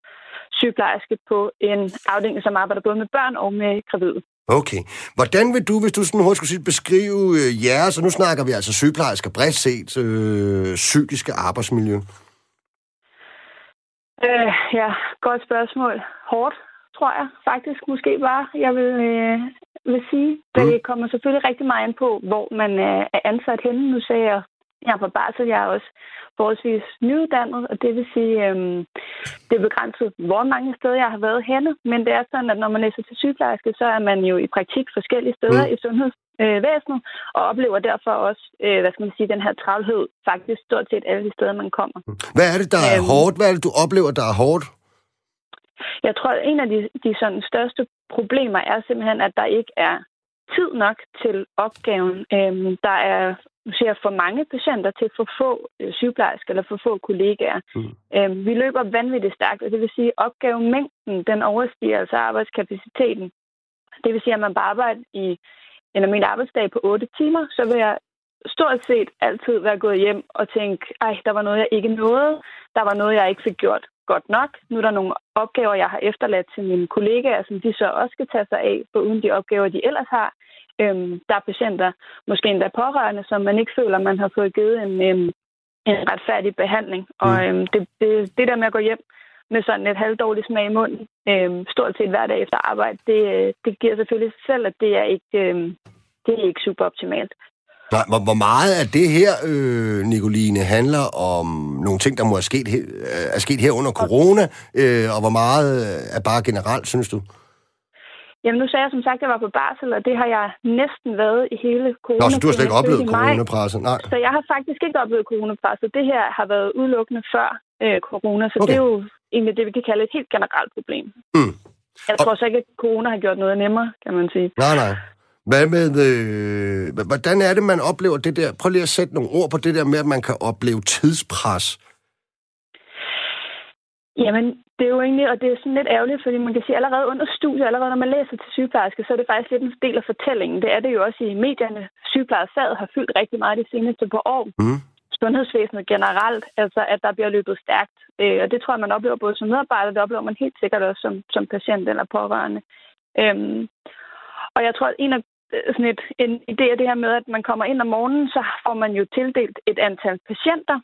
sygeplejerske på en afdeling, som arbejder både med børn og med gravide. Okay. Hvordan vil du, hvis du sådan hurtigt skulle sige, beskrive øh, jeres, så nu snakker vi altså sygeplejersker bredt set, øh, psykiske arbejdsmiljø? Øh, ja, godt spørgsmål. Hårdt, tror jeg faktisk måske bare. Jeg vil, øh, vil sige. Det mm. kommer selvfølgelig rigtig meget ind på, hvor man er ansat henne. Nu sagde jeg, jeg er på barsel, jeg er også forholdsvis nyuddannet, og det vil sige, øhm, det er begrænset, hvor mange steder jeg har været henne. Men det er sådan, at når man læser til sygeplejerske, så er man jo i praktik forskellige steder mm. i sundhedsvæsenet, og oplever derfor også, øh, hvad skal man sige, den her travlhed faktisk stort set alle de steder, man kommer. Hvad er det, der er øhm, hårdt? Hvad er det, du oplever, der er hårdt? Jeg tror, at en af de, de sådan største problemer er simpelthen, at der ikke er tid nok til opgaven. Øhm, der er ser for mange patienter til for få øh, sygeplejersker eller for få kollegaer. Mm. Øhm, vi løber vanvittigt stærkt, og det vil sige, at opgavemængden den overstiger altså arbejdskapaciteten. Det vil sige, at man bare arbejder i en almindelig arbejdsdag på 8 timer, så vil jeg stort set altid være gået hjem og tænke, ej, der var noget, jeg ikke nåede. Der var noget, jeg ikke fik gjort godt nok. Nu er der nogle opgaver, jeg har efterladt til mine kollegaer, som de så også skal tage sig af, for uden de opgaver, de ellers har. Øhm, der er patienter, måske endda pårørende, som man ikke føler, man har fået givet en, øhm, en retfærdig behandling. Og mm. øhm, det, det, det der med at gå hjem med sådan et halvdårligt smag i munden, øhm, stort set hver dag efter arbejde, det, det giver selvfølgelig selv, at det er ikke, øhm, det er ikke super optimalt. Nej, hvor, hvor meget af det her, øh, Nicoline, handler om nogle ting, der må have sket, er sket her under corona, øh, og hvor meget er bare generelt, synes du? Jamen, nu sagde jeg som sagt, at jeg var på barsel, og det har jeg næsten været i hele corona. Nå, så du har slet ikke oplevet coronapresset? Nej. Så jeg har faktisk ikke oplevet coronapresset. Det her har været udelukkende før øh, corona, så okay. det er jo egentlig det, vi kan kalde et helt generelt problem. Mm. Jeg tror og... så ikke, at corona har gjort noget nemmere, kan man sige. Nej, nej. Hvad med, øh, hvordan er det, man oplever det der? Prøv lige at sætte nogle ord på det der med, at man kan opleve tidspres. Jamen, det er jo egentlig, og det er sådan lidt ærgerligt, fordi man kan sige, allerede under studiet, allerede når man læser til sygeplejerske, så er det faktisk lidt en del af fortællingen. Det er det jo også i medierne. Sygeplejersfaget har fyldt rigtig meget de seneste par år. Mm. Sundhedsvæsenet generelt, altså at der bliver løbet stærkt. Øh, og det tror jeg, man oplever både som medarbejder, det oplever man helt sikkert også som, som patient eller pårørende. Øhm, og jeg tror, at en af Øh, sådan et, en idé af det her med, at man kommer ind om morgenen, så får man jo tildelt et antal patienter.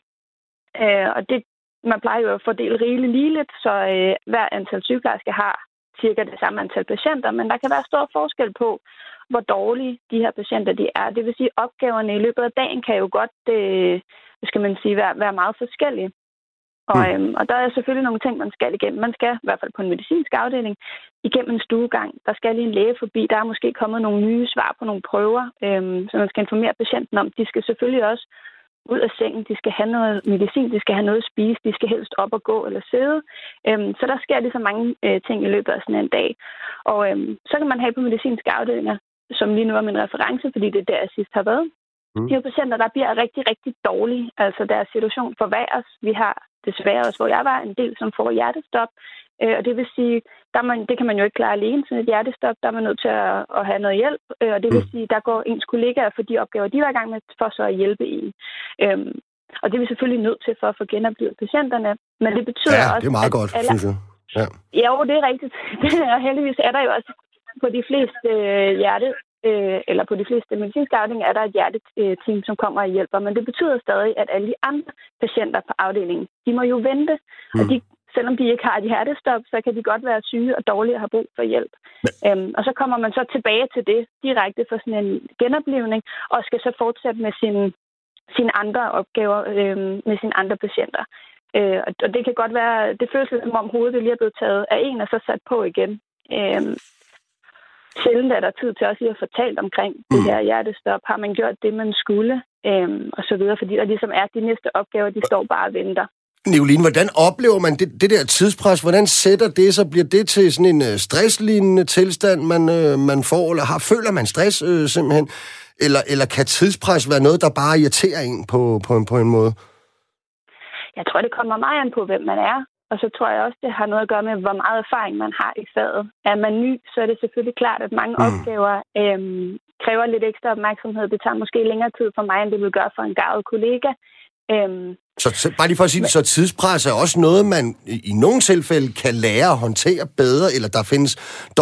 Øh, og det, man plejer jo at fordele rigeligt ligeligt, så øh, hver antal sygeplejersker har cirka det samme antal patienter, men der kan være stor forskel på, hvor dårlige de her patienter de er. Det vil sige, at opgaverne i løbet af dagen kan jo godt, øh, skal man sige, være, være meget forskellige. Og, mm. øhm, og der er selvfølgelig nogle ting, man skal igennem. Man skal, i hvert fald på en medicinsk afdeling, igennem en stuegang. Der skal lige en læge forbi. Der er måske kommet nogle nye svar på nogle prøver, øhm, som man skal informere patienten om. De skal selvfølgelig også ud af sengen. De skal have noget medicin, de skal have noget at spise, de skal helst op og gå eller sidde. Øhm, så der sker lige så mange øh, ting i løbet af sådan en dag. Og øhm, så kan man have på medicinske afdelinger, som lige nu er min reference, fordi det er der, jeg sidst har været. Mm. De her patienter, der bliver rigtig, rigtig dårlige. Altså deres situation forværres. Vi har desværre også, hvor jeg var, en del, som får hjertestop. Øh, og det vil sige, der man, det kan man jo ikke klare alene sådan et hjertestop. Der er man nødt til at, at have noget hjælp. Øh, og det vil mm. sige, der går ens kollegaer for de opgaver, de var i gang med, for så at hjælpe en. Øhm, og det er vi selvfølgelig nødt til for at få genoplevet patienterne. Men det betyder ja, også, det er meget godt, alle... synes jeg. Ja. ja, jo, det er rigtigt. *laughs* og heldigvis er der jo også på de fleste øh, hjerte, øh, eller på de fleste medicinske afdelinger, er der et hjerteteam, som kommer og hjælper. Men det betyder stadig, at alle de andre patienter på afdelingen, de må jo vente. Mm. Og de, selvom de ikke har et hjertestop, så kan de godt være syge og dårlige og have brug for hjælp. Øhm, og så kommer man så tilbage til det direkte for sådan en genoplevning, og skal så fortsætte med sine, sine andre opgaver øh, med sine andre patienter. Øh, og det kan godt være, det føles som om hovedet lige er blevet taget af en og så sat på igen. Øh, sjældent er der tid til også at få talt omkring mm. det her hjertestop. Har man gjort det, man skulle? Øhm, og så videre, fordi der ligesom er de næste opgaver, de står bare og venter. Nicoline, hvordan oplever man det, det der tidspres? Hvordan sætter det sig? Bliver det til sådan en øh, stresslignende tilstand, man, øh, man får? Eller har, føler man stress øh, simpelthen? Eller, eller kan tidspres være noget, der bare irriterer en på, på, en, på en måde? Jeg tror, det kommer meget an på, hvem man er. Og så tror jeg også, det har noget at gøre med, hvor meget erfaring man har i faget. Er man ny, så er det selvfølgelig klart, at mange mm. opgaver øhm, kræver lidt ekstra opmærksomhed. Det tager måske længere tid for mig, end det vil gøre for en gavet kollega. Øhm, så, bare lige for at sige det, så tidspres er også noget, man i, nogle tilfælde kan lære at håndtere bedre, eller der findes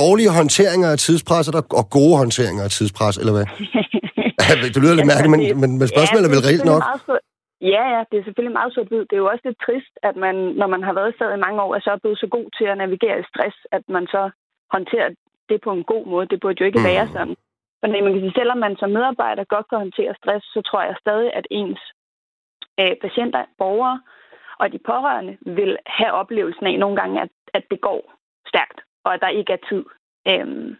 dårlige håndteringer af tidspres, og, gode håndteringer af tidspres, eller hvad? *laughs* det lyder lidt mærkeligt, men, men, spørgsmålet ja, er vel reelt nok. Ja, ja, det er selvfølgelig meget sort Det er jo også lidt trist, at man, når man har været i i mange år, er så blevet så god til at navigere i stress, at man så håndterer det på en god måde. Det burde jo ikke mm. være sådan. Men man kan sige, selvom man som medarbejder godt kan håndtere stress, så tror jeg stadig, at ens øh, patienter, borgere og de pårørende vil have oplevelsen af nogle gange, at, at det går stærkt, og at der ikke er tid. Øhm,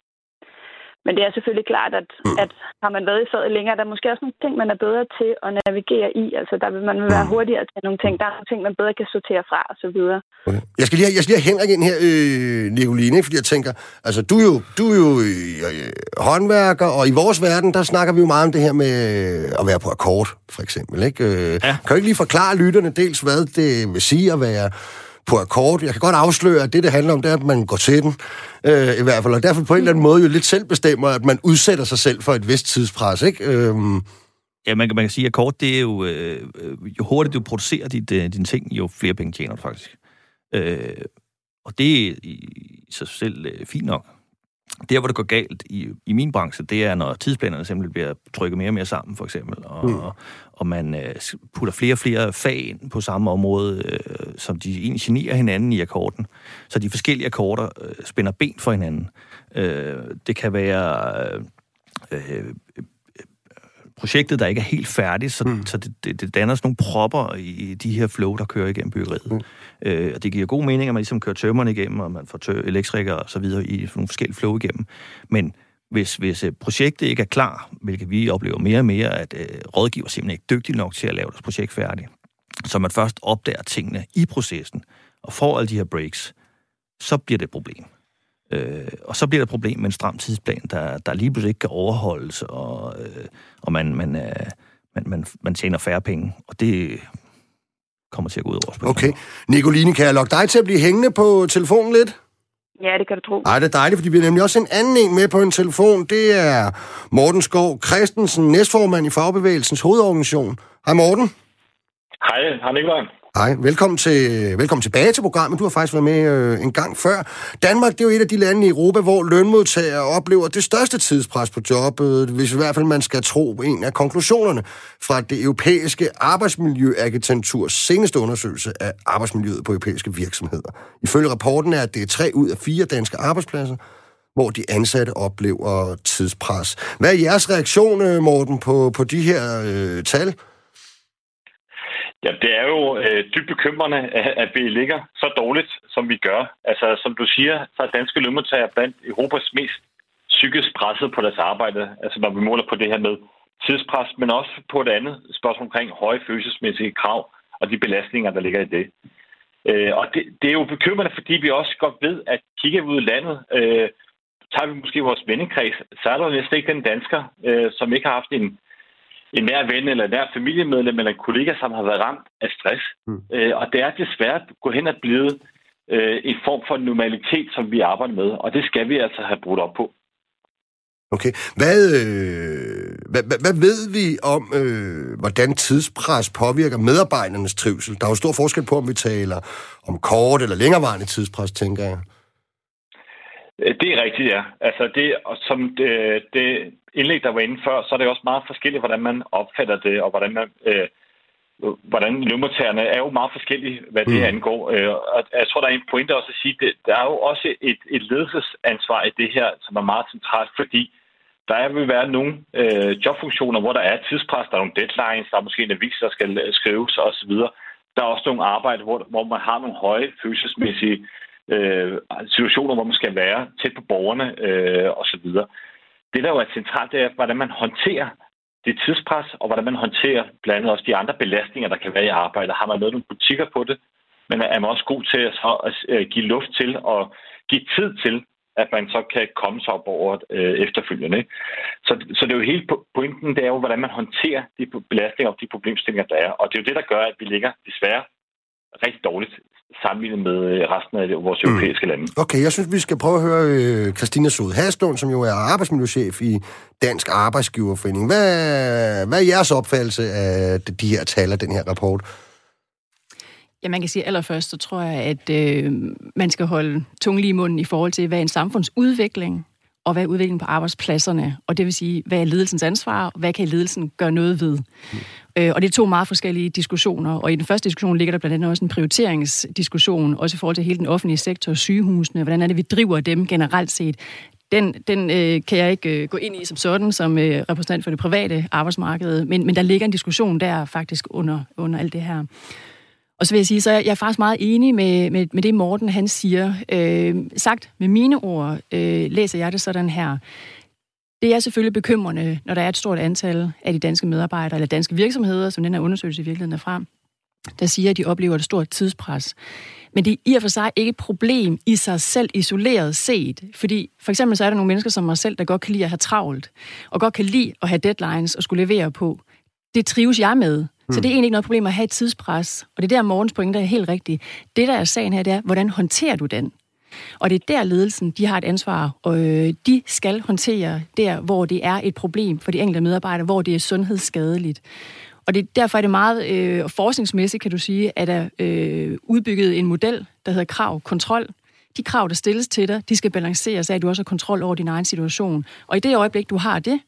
men det er selvfølgelig klart, at, mm. at har man været i fadet længere, der er måske også nogle ting, man er bedre til at navigere i. Altså, der vil man være mm. hurtigere til nogle ting. Der er nogle ting, man bedre kan sortere fra, og så videre. Okay. Jeg skal lige have, jeg skal lige have Henrik ind her, øh, Nicoline, fordi jeg tænker, altså, du er jo, du er jo øh, håndværker, og i vores verden, der snakker vi jo meget om det her med at være på akkord, for eksempel. Ikke? Øh, ja. Kan du ikke lige forklare lytterne dels, hvad det vil sige at være på akkord. Jeg kan godt afsløre, at det, det handler om, det er, at man går til den, øh, i hvert fald. Og derfor på en eller anden måde jo lidt selv bestemmer, at man udsætter sig selv for et vist tidspres, ikke? Øh, Ja, man kan, man kan sige, at akkord, det er jo... Øh, jo hurtigt du producerer dit, øh, dine ting, jo flere penge tjener du faktisk. Øh, og det er i sig selv øh, fint nok. Der, hvor det går galt i, i min branche, det er, når tidsplanerne simpelthen bliver trykket mere og mere sammen, for eksempel, og, mm. og, og man øh, putter flere og flere fag ind på samme område, øh, som de generer hinanden i akkorden. Så de forskellige akkorder øh, spænder ben for hinanden. Øh, det kan være... Øh, øh, projektet, der ikke er helt færdigt, så, mm. så det, det, det danner sådan nogle propper i de her flow, der kører igennem byggeriet. Mm. Øh, og det giver god mening, at man ligesom kører tømmerne igennem, og man får tør, elektrikere og så videre i nogle forskellige flow igennem. Men hvis, hvis øh, projektet ikke er klar, hvilket vi oplever mere og mere, at øh, rådgiver simpelthen ikke er dygtig nok til at lave deres projekt færdigt, så man først opdager tingene i processen, og får alle de her breaks, så bliver det et problem. Øh, og så bliver det et problem med en stram tidsplan, der, der lige pludselig ikke kan overholdes, og, øh, og man, man, øh, man, man, man tjener færre penge. Og det kommer til at gå ud over spørgsmålet. Okay. Nicoline, kan jeg lokke dig til at blive hængende på telefonen lidt? Ja, det kan du tro. Ej, det er dejligt, fordi vi har nemlig også en anden en med på en telefon. Det er Morten Skov Christensen, næstformand i Fagbevægelsens hovedorganisation. Hej Morten. Hej, hej Nikolaj. Hej, velkommen, til, velkommen tilbage til programmet. Du har faktisk været med øh, en gang før. Danmark det er jo et af de lande i Europa, hvor lønmodtagere oplever det største tidspres på jobbet, hvis i hvert fald man skal tro en af konklusionerne fra det europæiske arbejdsmiljøagenturs seneste undersøgelse af arbejdsmiljøet på europæiske virksomheder. Ifølge rapporten er det tre ud af fire danske arbejdspladser, hvor de ansatte oplever tidspres. Hvad er jeres reaktion, øh, Morten, på, på de her øh, tal? Ja, det er jo øh, dybt bekymrende, at vi ligger så dårligt, som vi gør. Altså, som du siger, så er danske lønmodtagere blandt Europas mest psykisk presset på deres arbejde. Altså, når vi måler på det her med tidspres, men også på et andet spørgsmål omkring høje følelsesmæssige krav og de belastninger, der ligger i det. Øh, og det, det er jo bekymrende, fordi vi også godt ved, at kigger vi ud i landet, øh, tager vi måske vores vennekreds, så er der næsten ikke den dansker, øh, som ikke har haft en en nær ven eller en nær familiemedlem eller en kollega, som har været ramt af stress. Mm. Øh, og det er desværre gå hen og blive øh, en form for normalitet, som vi arbejder med, og det skal vi altså have brudt op på. Okay. Hvad, øh, hvad, hvad, hvad ved vi om, øh, hvordan tidspres påvirker medarbejdernes trivsel? Der er jo stor forskel på, om vi taler om kort eller længerevarende tidspres, tænker jeg. Øh, det er rigtigt, ja. Altså det, som det, det indlæg, der var inde før, så er det også meget forskelligt, hvordan man opfatter det, og hvordan man... Øh, hvordan lønmodtagerne er jo meget forskellige, hvad det mm. angår. Øh, og jeg tror, der er en pointe også at sige, at der er jo også et, et ledelsesansvar i det her, som er meget centralt, fordi der vil være nogle øh, jobfunktioner, hvor der er tidspres, der er nogle deadlines, der er måske en avis, der skal skrives osv. Der er også nogle arbejde, hvor, hvor man har nogle høje følelsesmæssige øh, situationer, hvor man skal være tæt på borgerne øh, osv. Det, der jo er centralt, det er, hvordan man håndterer det tidspres, og hvordan man håndterer blandt andet også de andre belastninger, der kan være i arbejdet. Har man lavet nogle butikker på det, men er man også god til at, så, at øh, give luft til og give tid til, at man så kan komme sig op over øh, efterfølgende. Så, så det er jo hele pointen, det er jo, hvordan man håndterer de belastninger og de problemstillinger, der er. Og det er jo det, der gør, at vi ligger desværre rigtig dårligt sammenlignet med øh, resten af vores mm. europæiske lande. Okay, jeg synes, vi skal prøve at høre øh, Christina Sod Haslund, som jo er arbejdsmiljøchef i Dansk Arbejdsgiverforening. Hvad, hvad er jeres opfattelse af de her tal af den her rapport? Ja, man kan sige allerførst, så tror jeg, at øh, man skal holde tungen lige i munden i forhold til, hvad en samfundsudvikling og hvad er udviklingen på arbejdspladserne, og det vil sige, hvad er ledelsens ansvar, og hvad kan ledelsen gøre noget ved. Mm. Øh, og det er to meget forskellige diskussioner, og i den første diskussion ligger der blandt andet også en prioriteringsdiskussion, også i forhold til hele den offentlige sektor, sygehusene, hvordan er det, vi driver dem generelt set. den, den øh, kan jeg ikke øh, gå ind i som sådan, som øh, repræsentant for det private arbejdsmarked, men, men der ligger en diskussion der faktisk under, under alt det her. Og så vil jeg sige, så jeg er faktisk meget enig med, med, med det, Morten han siger. Øh, sagt med mine ord, øh, læser jeg det sådan her. Det er selvfølgelig bekymrende, når der er et stort antal af de danske medarbejdere, eller danske virksomheder, som den her undersøgelse i virkeligheden er frem, der siger, at de oplever et stort tidspres. Men det er i og for sig ikke et problem i sig selv isoleret set. Fordi for eksempel så er der nogle mennesker som mig selv, der godt kan lide at have travlt, og godt kan lide at have deadlines og skulle levere på. Det trives jeg med. Så hmm. det er egentlig ikke noget problem at have et tidspres. Og det er der, morgens pointe er helt rigtigt. Det, der er sagen her, det er, hvordan håndterer du den? Og det er der ledelsen, de har et ansvar, og øh, de skal håndtere der, hvor det er et problem for de enkelte medarbejdere, hvor det er sundhedsskadeligt. Og det, derfor er det meget øh, forskningsmæssigt, kan du sige, at der øh, udbygget en model, der hedder krav-kontrol. De krav, der stilles til dig, de skal balanceres af, at du også har kontrol over din egen situation. Og i det øjeblik, du har det,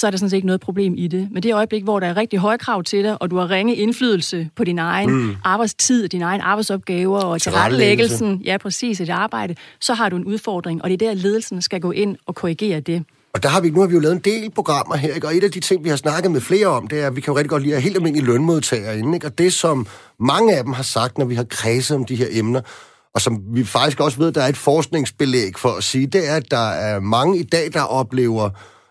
så er der sådan set ikke noget problem i det. Men det øjeblik, hvor der er rigtig høje krav til dig, og du har ringe indflydelse på din egen mm. arbejdstid, din egen arbejdsopgaver og tilrettelæggelsen, ja præcis, et arbejde, så har du en udfordring, og det er der, ledelsen skal gå ind og korrigere det. Og der har vi, nu har vi jo lavet en del programmer her, ikke? og et af de ting, vi har snakket med flere om, det er, at vi kan jo rigtig godt lide at helt almindelige lønmodtagere inde, ikke? og det, som mange af dem har sagt, når vi har kredset om de her emner, og som vi faktisk også ved, der er et forskningsbelæg for at sige, det er, at der er mange i dag, der oplever,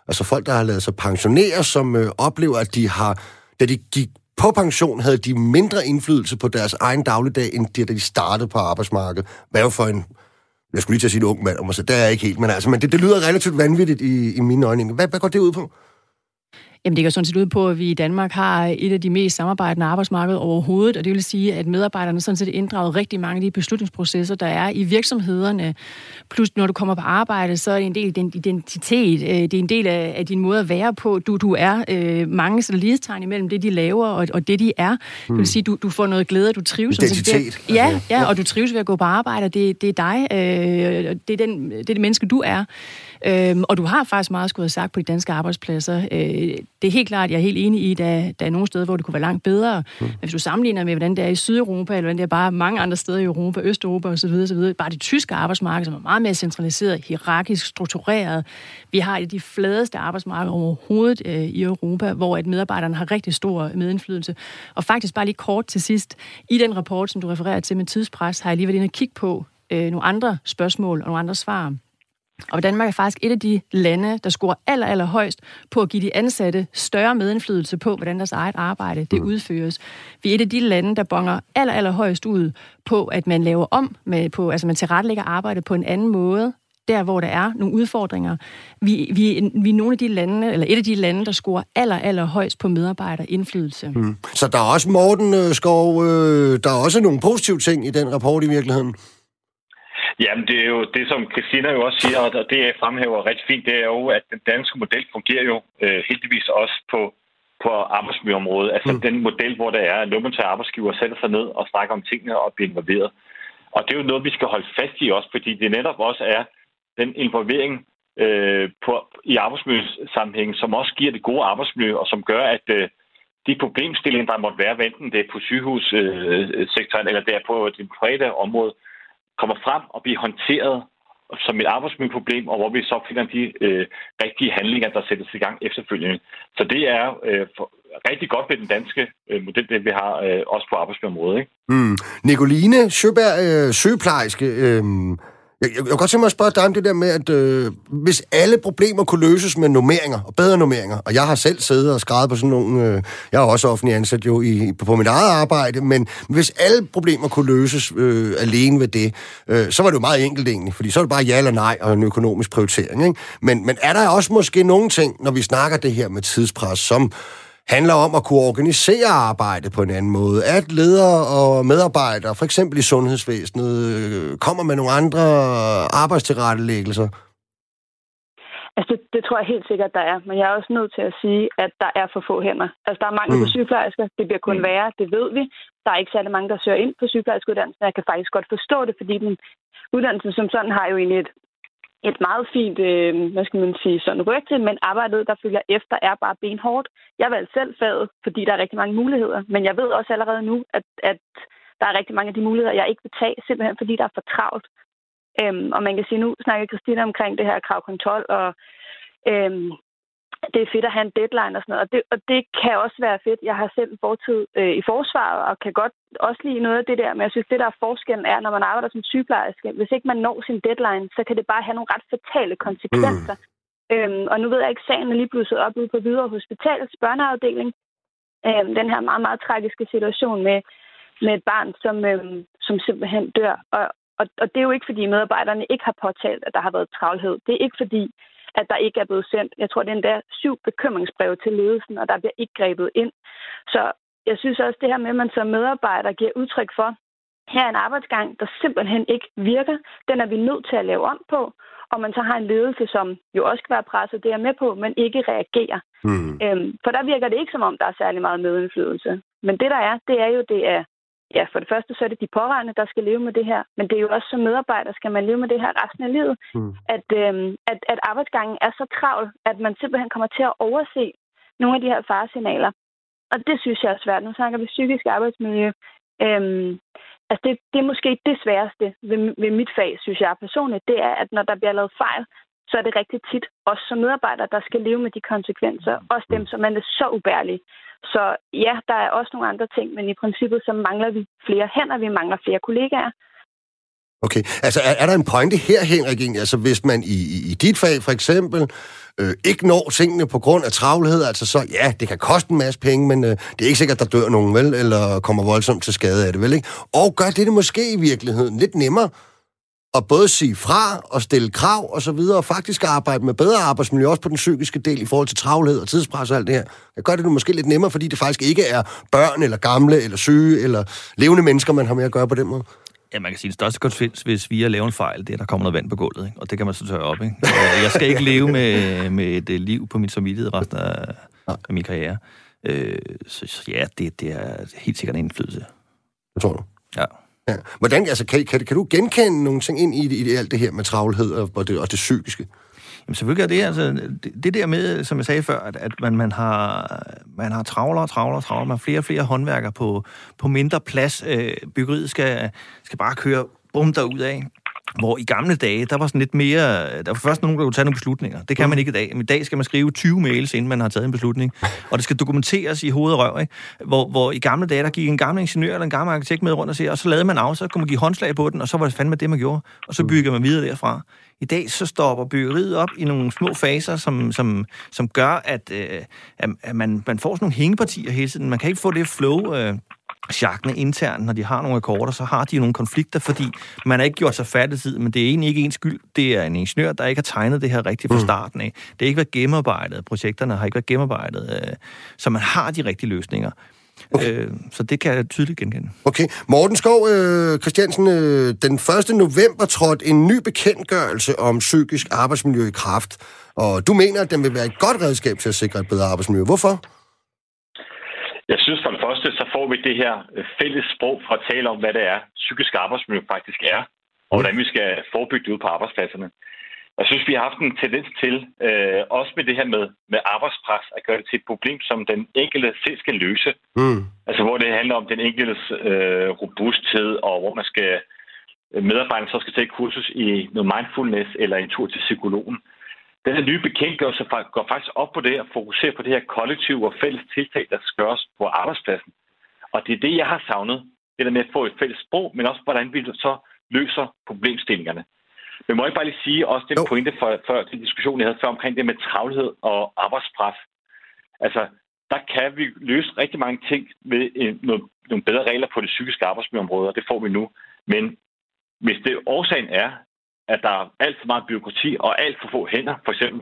altså folk, der har lavet sig pensionere, som øh, oplever, at de har, da de gik på pension, havde de mindre indflydelse på deres egen dagligdag, end det, da de startede på arbejdsmarkedet. Hvad jo for en jeg skulle lige til at sige en ung mand om så, det er jeg ikke helt, men, altså, men det, det lyder relativt vanvittigt i, i mine øjne. Hvad, hvad går det ud på? Jamen det går sådan set ud på, at vi i Danmark har et af de mest samarbejdende arbejdsmarkeder overhovedet, og det vil sige, at medarbejderne sådan set inddraget rigtig mange af de beslutningsprocesser, der er i virksomhederne. Plus når du kommer på arbejde, så er det en del af din identitet, øh, det er en del af, af din måde at være på. Du, du er øh, mange lighedstegn imellem det, de laver og, og det, de er. Hmm. Det vil hmm. sige, du, du får noget glæde, du trives. Identitet. Ja, altså, ja, og du trives ved at gå på arbejde, og det, det er dig, øh, det, er den, det er det menneske, du er. Øhm, og du har faktisk meget skulle have sagt på de danske arbejdspladser. Øh, det er helt klart, jeg er helt enig i, at der, der er nogle steder, hvor det kunne være langt bedre. Mm. Men hvis du sammenligner med, hvordan det er i Sydeuropa, eller hvordan det er bare mange andre steder i Europa, Østeuropa osv., osv. bare det tyske arbejdsmarked, som er meget mere centraliseret, hierarkisk struktureret. Vi har et af de fladeste arbejdsmarkeder overhovedet øh, i Europa, hvor at medarbejderne har rigtig stor medindflydelse. Og faktisk bare lige kort til sidst, i den rapport, som du refererer til med tidspres, har jeg lige været inde og kigge på øh, nogle andre spørgsmål og nogle andre svar. Og Danmark er faktisk et af de lande, der scorer aller, aller højst på at give de ansatte større medindflydelse på, hvordan deres eget arbejde det mm. udføres. Vi er et af de lande, der bonger aller, aller højst ud på, at man laver om, med, på, altså man tilrettelægger arbejde på en anden måde, der hvor der er nogle udfordringer. Vi, vi, vi er nogle af de lande, eller et af de lande, der scorer aller, aller højst på medarbejderindflydelse. Mm. Så der er også, Morten øh, Skov, øh, der er også nogle positive ting i den rapport i virkeligheden? Jamen, det er jo det, som Christina jo også siger, og det jeg fremhæver rigtig fint, det er jo, at den danske model fungerer jo øh, heldigvis også på, på arbejdsmiljøområdet. Altså mm. den model, hvor der er, at lønmodtager arbejdsgiver sætter sig ned og snakker om tingene og bliver involveret. Og det er jo noget, vi skal holde fast i også, fordi det netop også er den involvering øh, på, i arbejdsmiljøsammenhængen, som også giver det gode arbejdsmiljø, og som gør, at øh, de problemstillinger, der måtte være, enten det er på sygehussektoren øh, eller det er på det private område, kommer frem og bliver håndteret som et arbejdsmiljøproblem, og hvor vi så finder de øh, rigtige handlinger, der sættes i gang efterfølgende. Så det er øh, for, rigtig godt ved den danske øh, model, det vi har øh, også på arbejdsmiljøområdet. Ikke? Mm. Nicoline Søberg, øh, sygeplejerske, øh, jeg, jeg, jeg kan godt tænke mig at spørge dig om det der med, at øh, hvis alle problemer kunne løses med normeringer, og bedre normeringer, og jeg har selv siddet og skrevet på sådan nogle, øh, jeg er også offentlig ansat jo i, på, på mit eget arbejde, men hvis alle problemer kunne løses øh, alene ved det, øh, så var det jo meget enkelt egentlig, fordi så er det bare ja eller nej og en økonomisk prioritering. Ikke? Men, men er der også måske nogle ting, når vi snakker det her med tidspres, som handler om at kunne organisere arbejdet på en anden måde. At ledere og medarbejdere, for eksempel i sundhedsvæsenet, øh, kommer med nogle andre arbejdstilrettelæggelser? Altså, det, det tror jeg helt sikkert, der er. Men jeg er også nødt til at sige, at der er for få hænder. Altså, der er mange mm. på sygeplejersker. Det bliver kun mm. værre, det ved vi. Der er ikke særlig mange, der søger ind på sygeplejerskeuddannelsen. Jeg kan faktisk godt forstå det, fordi den uddannelse som sådan har jo egentlig et et meget fint, øh, hvad skal man sige, sådan rygte, men arbejdet, der følger efter, er bare benhårdt. Jeg valgte selv faget, fordi der er rigtig mange muligheder, men jeg ved også allerede nu, at, at der er rigtig mange af de muligheder, jeg ikke vil tage, simpelthen fordi der er for travlt. Øhm, og man kan sige, nu snakker Christina omkring det her kravkontrol, og øhm, det er fedt at have en deadline og sådan noget. Og det, og det kan også være fedt. Jeg har selv fortid øh, i forsvaret, og kan godt også lide noget af det der. Men jeg synes, det der er forskellen er, når man arbejder som sygeplejerske, hvis ikke man når sin deadline, så kan det bare have nogle ret fatale konsekvenser. Mm. Øhm, og nu ved jeg ikke, sagen er lige blusset op ude på Hvidovre Hospitals børneafdeling. Øhm, den her meget, meget tragiske situation med, med et barn, som, øhm, som simpelthen dør. Og, og, og det er jo ikke, fordi medarbejderne ikke har påtalt, at der har været travlhed. Det er ikke, fordi at der ikke er blevet sendt, jeg tror, det er endda syv bekymringsbreve til ledelsen, og der bliver ikke grebet ind. Så jeg synes også, det her med, at man som medarbejder giver udtryk for, her er en arbejdsgang, der simpelthen ikke virker. Den er vi nødt til at lave om på. Og man så har en ledelse, som jo også kan være presset, det er med på, men ikke reagerer. Mm. Øhm, for der virker det ikke som om, der er særlig meget medindflydelse. Men det der er, det er jo, det er ja, for det første så er det de pårørende, der skal leve med det her, men det er jo også som medarbejder, skal man leve med det her resten af livet, mm. at, øhm, at, at arbejdsgangen er så travl, at man simpelthen kommer til at overse nogle af de her faresignaler. Og det synes jeg er svært. Nu snakker vi psykisk arbejdsmiljø. Øhm, altså det, det er måske det sværeste ved, ved mit fag, synes jeg personligt, det er, at når der bliver lavet fejl, så er det rigtig tit os som medarbejdere, der skal leve med de konsekvenser. Også dem, som er så ubærlige. Så ja, der er også nogle andre ting, men i princippet så mangler vi flere hænder, vi mangler flere kollegaer. Okay, altså er, er der en pointe her, Henrik, Altså hvis man i, i, i dit fag for eksempel øh, ikke når tingene på grund af travlhed, altså så ja, det kan koste en masse penge, men øh, det er ikke sikkert, at der dør nogen, vel? Eller kommer voldsomt til skade af det, vel? Ikke? Og gør det det måske i virkeligheden lidt nemmere at både sige fra og stille krav og så videre, og faktisk arbejde med bedre arbejdsmiljø, også på den psykiske del i forhold til travlhed og tidspres og alt det her. Jeg gør det nu måske lidt nemmere, fordi det faktisk ikke er børn eller gamle eller syge eller levende mennesker, man har med at gøre på den måde. Ja, man kan sige, at den største konsekvens, hvis vi har lavet en fejl, det er, at der kommer noget vand på gulvet, ikke? og det kan man så tørre op. Ikke? Jeg skal ikke leve med, med et øh, liv på min samvittighed resten af, af min karriere. Øh, så ja, det, det er helt sikkert en indflydelse. Det tror du? Ja. Ja. Hvordan, altså, kan, kan, kan du genkende nogle ting ind i, i alt det her med travlhed og det, og det psykiske? Jamen selvfølgelig er det, altså, det, det der med, som jeg sagde før, at, at man, man har, man har travlere og travlere og travlere, man har flere og flere håndværkere på, på mindre plads. Øh, byggeriet skal, skal bare køre bum derud af. Hvor i gamle dage, der var sådan lidt mere... Der var først nogen, der kunne tage nogle beslutninger. Det kan man ikke i dag. Men i dag skal man skrive 20 mails, inden man har taget en beslutning. Og det skal dokumenteres i hoved og røv. Ikke? Hvor, hvor i gamle dage, der gik en gammel ingeniør eller en gammel arkitekt med rundt og siger, og så lavede man af, så kunne man give håndslag på den, og så var det fandme det, man gjorde. Og så bygger man videre derfra. I dag så stopper byggeriet op i nogle små faser, som, som, som gør, at, øh, at man, man får sådan nogle hængepartier hele tiden. Man kan ikke få det flow... Øh, sjakne internt, når de har nogle akkorder, så har de nogle konflikter, fordi man har ikke gjort sig færdig tid, men det er egentlig ikke ens skyld. Det er en ingeniør, der ikke har tegnet det her rigtigt fra mm. starten af. Det har ikke været gennemarbejdet. Projekterne har ikke været gennemarbejdet. Øh, så man har de rigtige løsninger. Okay. Øh, så det kan jeg tydeligt genkende. Okay. Morten Skov øh, Christiansen, øh, den 1. november trådte en ny bekendtgørelse om psykisk arbejdsmiljø i kraft. Og du mener, at den vil være et godt redskab til at sikre et bedre arbejdsmiljø. Hvorfor? Jeg synes for det første, så får vi det her øh, fælles sprog for at tale om, hvad det er, psykisk arbejdsmiljø faktisk er, og hvordan vi skal forebygge det ud på arbejdspladserne. Jeg synes, vi har haft en tendens til, øh, også med det her med, med arbejdspres, at gøre det til et problem, som den enkelte selv skal løse. Mm. Altså hvor det handler om den enkeltes øh, robusthed, og hvor man skal medarbejderne så skal tage kursus i noget mindfulness eller en tur til psykologen. Den her nye bekendtgørelse går faktisk op på det at fokusere på det her kollektiv og fælles tiltag, der skal gøres på arbejdspladsen. Og det er det, jeg har savnet. Det der med at få et fælles sprog, men også hvordan vi så løser problemstillingerne. Men må jeg bare lige sige også den pointe for, for den diskussion, jeg havde før omkring det med travlhed og arbejdspres. Altså, der kan vi løse rigtig mange ting med en, noget, nogle bedre regler på det psykiske arbejdsmiljøområde, og det får vi nu. Men hvis det årsagen er, at der er alt for meget byråkrati og alt for få hænder, for eksempel,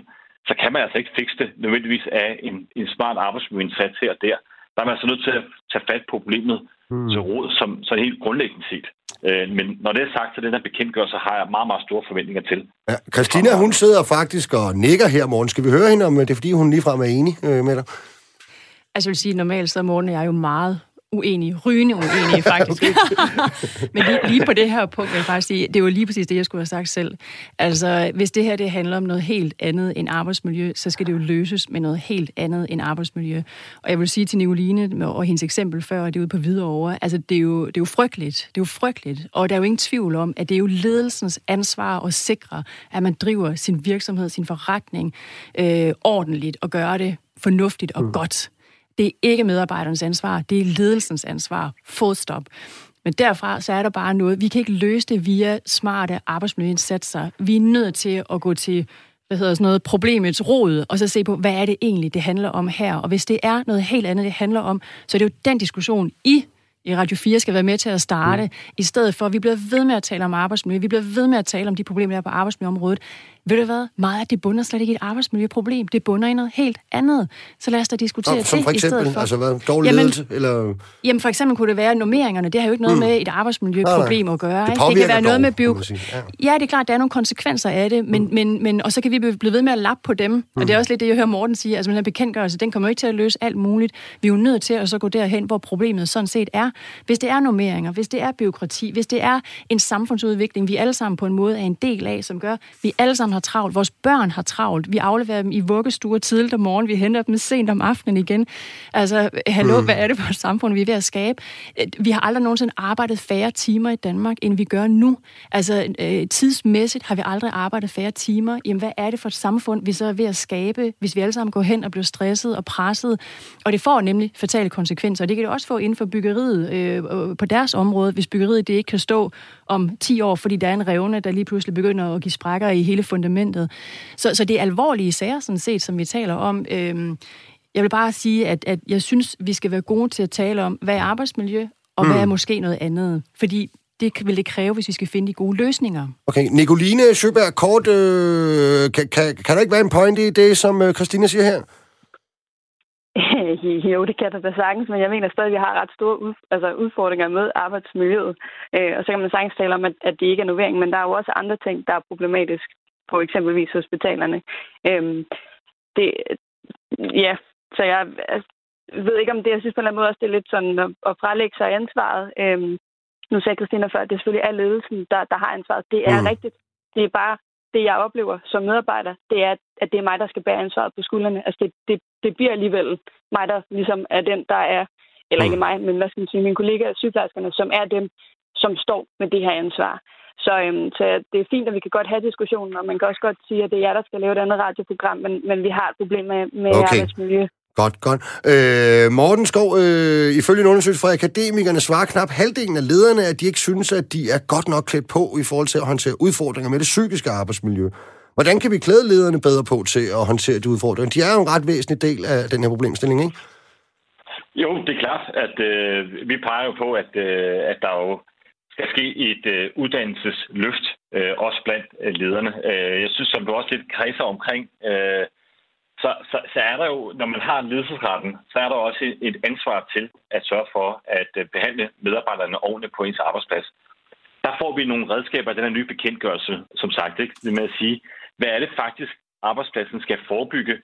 så kan man altså ikke fikse det nødvendigvis af en, en smart arbejdsmiljøindsats her og der. Der er man altså nødt til at tage fat på problemet mm. til råd, som, så helt grundlæggende set. Øh, men når det er sagt, så den her bekendtgørelse har jeg meget, meget store forventninger til. Ja, Christina, hun sidder faktisk og nikker her morgen. Skal vi høre hende om det, er fordi hun ligefrem er enig øh, med dig? Altså, jeg vil sige, normalt så er Morten og jeg jo meget uenige, rygende uenige *laughs* faktisk. *laughs* Men lige, lige på det her punkt vil jeg faktisk sige, det er jo lige præcis det, jeg skulle have sagt selv. Altså, hvis det her det handler om noget helt andet end arbejdsmiljø, så skal det jo løses med noget helt andet end arbejdsmiljø. Og jeg vil sige til Nicoline og hendes eksempel før, det er ude på Hvidovre, altså det er, jo, det er jo frygteligt. Det er jo frygteligt. Og der er jo ingen tvivl om, at det er jo ledelsens ansvar at sikre, at man driver sin virksomhed, sin forretning øh, ordentligt og gøre det fornuftigt og mm. godt. Det er ikke medarbejdernes ansvar, det er ledelsens ansvar. Full stop. Men derfra så er der bare noget. Vi kan ikke løse det via smarte arbejdsmiljøindsatser. Vi er nødt til at gå til hvad hedder sådan noget, problemets rod, og så se på, hvad er det egentlig, det handler om her. Og hvis det er noget helt andet, det handler om, så er det jo den diskussion, I i Radio 4 skal være med til at starte, mm. i stedet for, at vi bliver ved med at tale om arbejdsmiljø, vi bliver ved med at tale om de problemer, der er på arbejdsmiljøområdet. Ved du hvad? Meget af det bunder slet ikke et arbejdsmiljøproblem. Det bunder i noget helt andet. Så lad os da diskutere som det for eksempel, i stedet for. altså hvad? Dårlig Jamen, ledelse? Eller... Jamen for eksempel kunne det være normeringerne. Det har jo ikke noget mm. med et arbejdsmiljøproblem nej. at gøre. Det ikke? det kan være noget dog, med bio... Ja. Ja, det er klart, der er nogle konsekvenser af det, men, mm. men, men, og så kan vi blive ved med at lappe på dem. Mm. Og det er også lidt det, jeg hører Morten sige. Altså den her bekendtgørelse, den kommer jo ikke til at løse alt muligt. Vi er jo nødt til at så gå derhen, hvor problemet sådan set er. Hvis det er normeringer, hvis det er byråkrati, hvis det er en samfundsudvikling, vi alle sammen på en måde er en del af, som gør, vi alle sammen har travlt, vores børn har travlt, vi afleverer dem i vuggestuer tidligt om morgenen, vi henter dem sent om aftenen igen. Altså, hallo, mm. hvad er det for et samfund, vi er ved at skabe? Vi har aldrig nogensinde arbejdet færre timer i Danmark, end vi gør nu. Altså, øh, tidsmæssigt har vi aldrig arbejdet færre timer. Jamen, hvad er det for et samfund, vi så er ved at skabe, hvis vi alle sammen går hen og bliver stresset og presset? Og det får nemlig fatale konsekvenser. Og det kan det også få inden for byggeriet øh, på deres område, hvis byggeriet det ikke kan stå om 10 år, fordi der er en revne, der lige pludselig begynder at give sprækker i hele fundamentet. Så, så det er alvorlige sager, sådan set, som vi taler om. Øhm, jeg vil bare sige, at, at jeg synes, vi skal være gode til at tale om, hvad er arbejdsmiljø, og mm. hvad er måske noget andet. Fordi det vil det kræve, hvis vi skal finde de gode løsninger. Okay, Nicoline Søberg, kort, øh, kan, kan, kan der ikke være en point i det, som øh, Christina siger her? *laughs* jo, det kan der da sagtens, men jeg mener stadig, at vi har ret store ud, altså udfordringer med arbejdsmiljøet. Øh, og så kan man sagtens tale om, at, at det ikke er novering, men der er jo også andre ting, der er problematisk på eksempelvis hospitalerne. Øh, det, ja, så jeg altså, ved ikke, om det, jeg synes på en eller anden måde også, det er lidt sådan at, at frelægge sig ansvaret. Øh, nu sagde Christina før, at det selvfølgelig er ledelsen, der, der har ansvaret. Det er mm. rigtigt. Det er bare det, jeg oplever som medarbejder, det er, at det er mig, der skal bære ansvaret på skuldrene. Altså, det, det, det bliver alligevel mig, der ligesom er den, der er, eller ikke mig, men hvad skal man sige, mine kollegaer, sygeplejerskerne, som er dem, som står med det her ansvar. Så, øhm, så det er fint, at vi kan godt have diskussionen, og man kan også godt sige, at det er jer, der skal lave et andet radioprogram, men, men vi har et problem med, med okay. arbejdsmiljø. Godt, godt. Øh, Morten Skov, øh, ifølge en undersøgelse fra akademikerne svarer knap halvdelen af lederne, at de ikke synes, at de er godt nok klædt på i forhold til at håndtere udfordringer med det psykiske arbejdsmiljø. Hvordan kan vi klæde lederne bedre på til at håndtere de udfordringer? De er jo en ret væsentlig del af den her problemstilling, ikke? Jo, det er klart, at øh, vi peger jo på, at, øh, at der jo skal ske et øh, uddannelsesløft, øh, også blandt øh, lederne. Øh, jeg synes, som du også lidt kredser omkring, øh, så, så, så er der jo, når man har ledelsesretten, så er der også et ansvar til at sørge for at øh, behandle medarbejderne ordentligt på ens arbejdsplads. Der får vi nogle redskaber af den her nye bekendtgørelse, som sagt, ikke? Det med at sige, hvad er det faktisk, arbejdspladsen skal forebygge?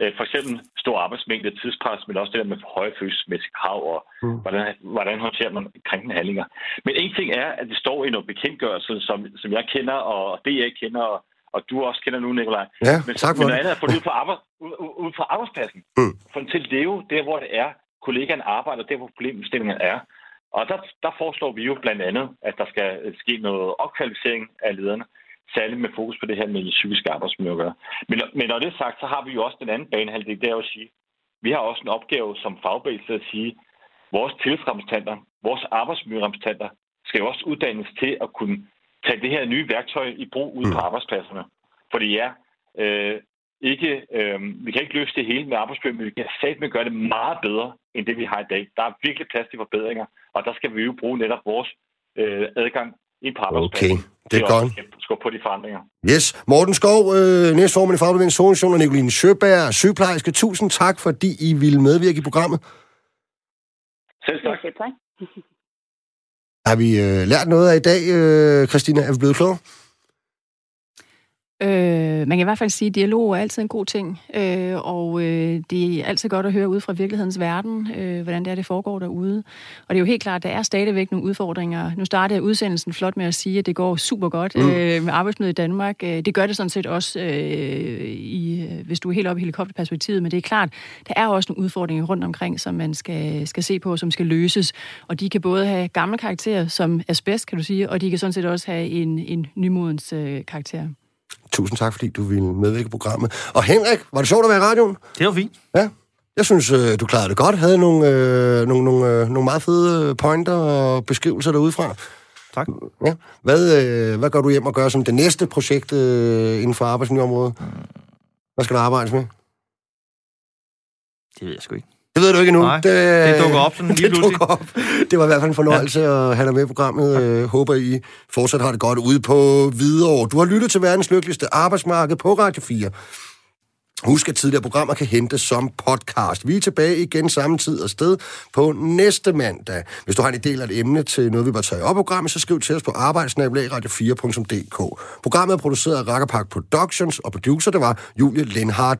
Øh, for eksempel stor arbejdsmængde, tidspres, men også det der med høje følelsesmæssige krav, og mm. hvordan, hvordan håndterer man krænkende handlinger. Men en ting er, at det står i noget bekendtgørelse, som, som jeg kender, og det jeg kender, og og du også kender nu, Nikolaj. Ja, men, tak for men noget andet er at få det ud på, arbejde, ud, ud på arbejdspladsen. Mm. Få den til at leve der, hvor det er. Kollegaen arbejder der, hvor problemstillingen er. Og der, der foreslår vi jo blandt andet, at der skal ske noget opkvalificering af lederne, særligt med fokus på det her med det psykiske arbejdsmiljø at gøre. Men, men når det er sagt, så har vi jo også den anden banehalvdel, det er at sige, vi har også en opgave som fagbevægelse at sige, vores tillidsrepræsentanter, vores arbejdsmiljørepræsentanter skal jo også uddannes til at kunne tage det her nye værktøj i brug ude mm. på arbejdspladserne. Fordi ja, øh, ikke, øh, vi kan ikke løse det hele med arbejdsmiljø, men vi kan satme gøre det meget bedre, end det vi har i dag. Der er virkelig plads til forbedringer, og der skal vi jo bruge netop vores øh, adgang ind på arbejdspladsen. Okay, det er godt. Skub på de forandringer. Yes. Morten Skov, øh, næstformand i Fagbevægelsens og Nicoline Søberg, sygeplejerske. Tusind tak, fordi I ville medvirke i programmet. Selv tak. Selv tak. *laughs* Har vi øh, lært noget af i dag, øh, Christina? Er vi blevet klogere? Øh, man kan i hvert fald sige, at dialog er altid en god ting, øh, og øh, det er altid godt at høre ud fra virkelighedens verden, øh, hvordan det er, det foregår derude. Og det er jo helt klart, at der er stadigvæk nogle udfordringer. Nu startede udsendelsen flot med at sige, at det går super godt mm. øh, med arbejdsmødet i Danmark. Øh, det gør det sådan set også, øh, i, hvis du er helt oppe i helikopterperspektivet, men det er klart, der er også nogle udfordringer rundt omkring, som man skal, skal se på, som skal løses. Og de kan både have gamle karakterer, som asbest, kan du sige, og de kan sådan set også have en, en nymodens øh, karakter. Tusind tak, fordi du ville medvirke i programmet. Og Henrik, var det sjovt at være i radioen? Det var fint. Ja. Jeg synes, øh, du klarede det godt. Havde nogle, øh, nogle, nogle, øh, nogle meget fede pointer og beskrivelser derudefra. Tak. Ja. Hvad, øh, hvad gør du hjem og gør som det næste projekt øh, inden for arbejdsmiljøområdet? Hvad skal du arbejde med? Det ved jeg sgu ikke. Det ved du ikke endnu. Nej, det, det dukker op sådan lige *laughs* det dukker op. Det var i hvert fald en fornøjelse ja. at have dig med i programmet. Jeg håber, I fortsat har det godt ude på videre. Du har lyttet til verdens lykkeligste arbejdsmarked på Radio 4. Husk, at tidligere programmer kan hentes som podcast. Vi er tilbage igen samme tid og sted på næste mandag. Hvis du har en idé eller et emne til noget, vi bør tage op i programmet, så skriv til os på arbejdsnabelagradio4.dk. Programmet er produceret af Rakkerpark Productions, og producer det var Julie Lindhardt.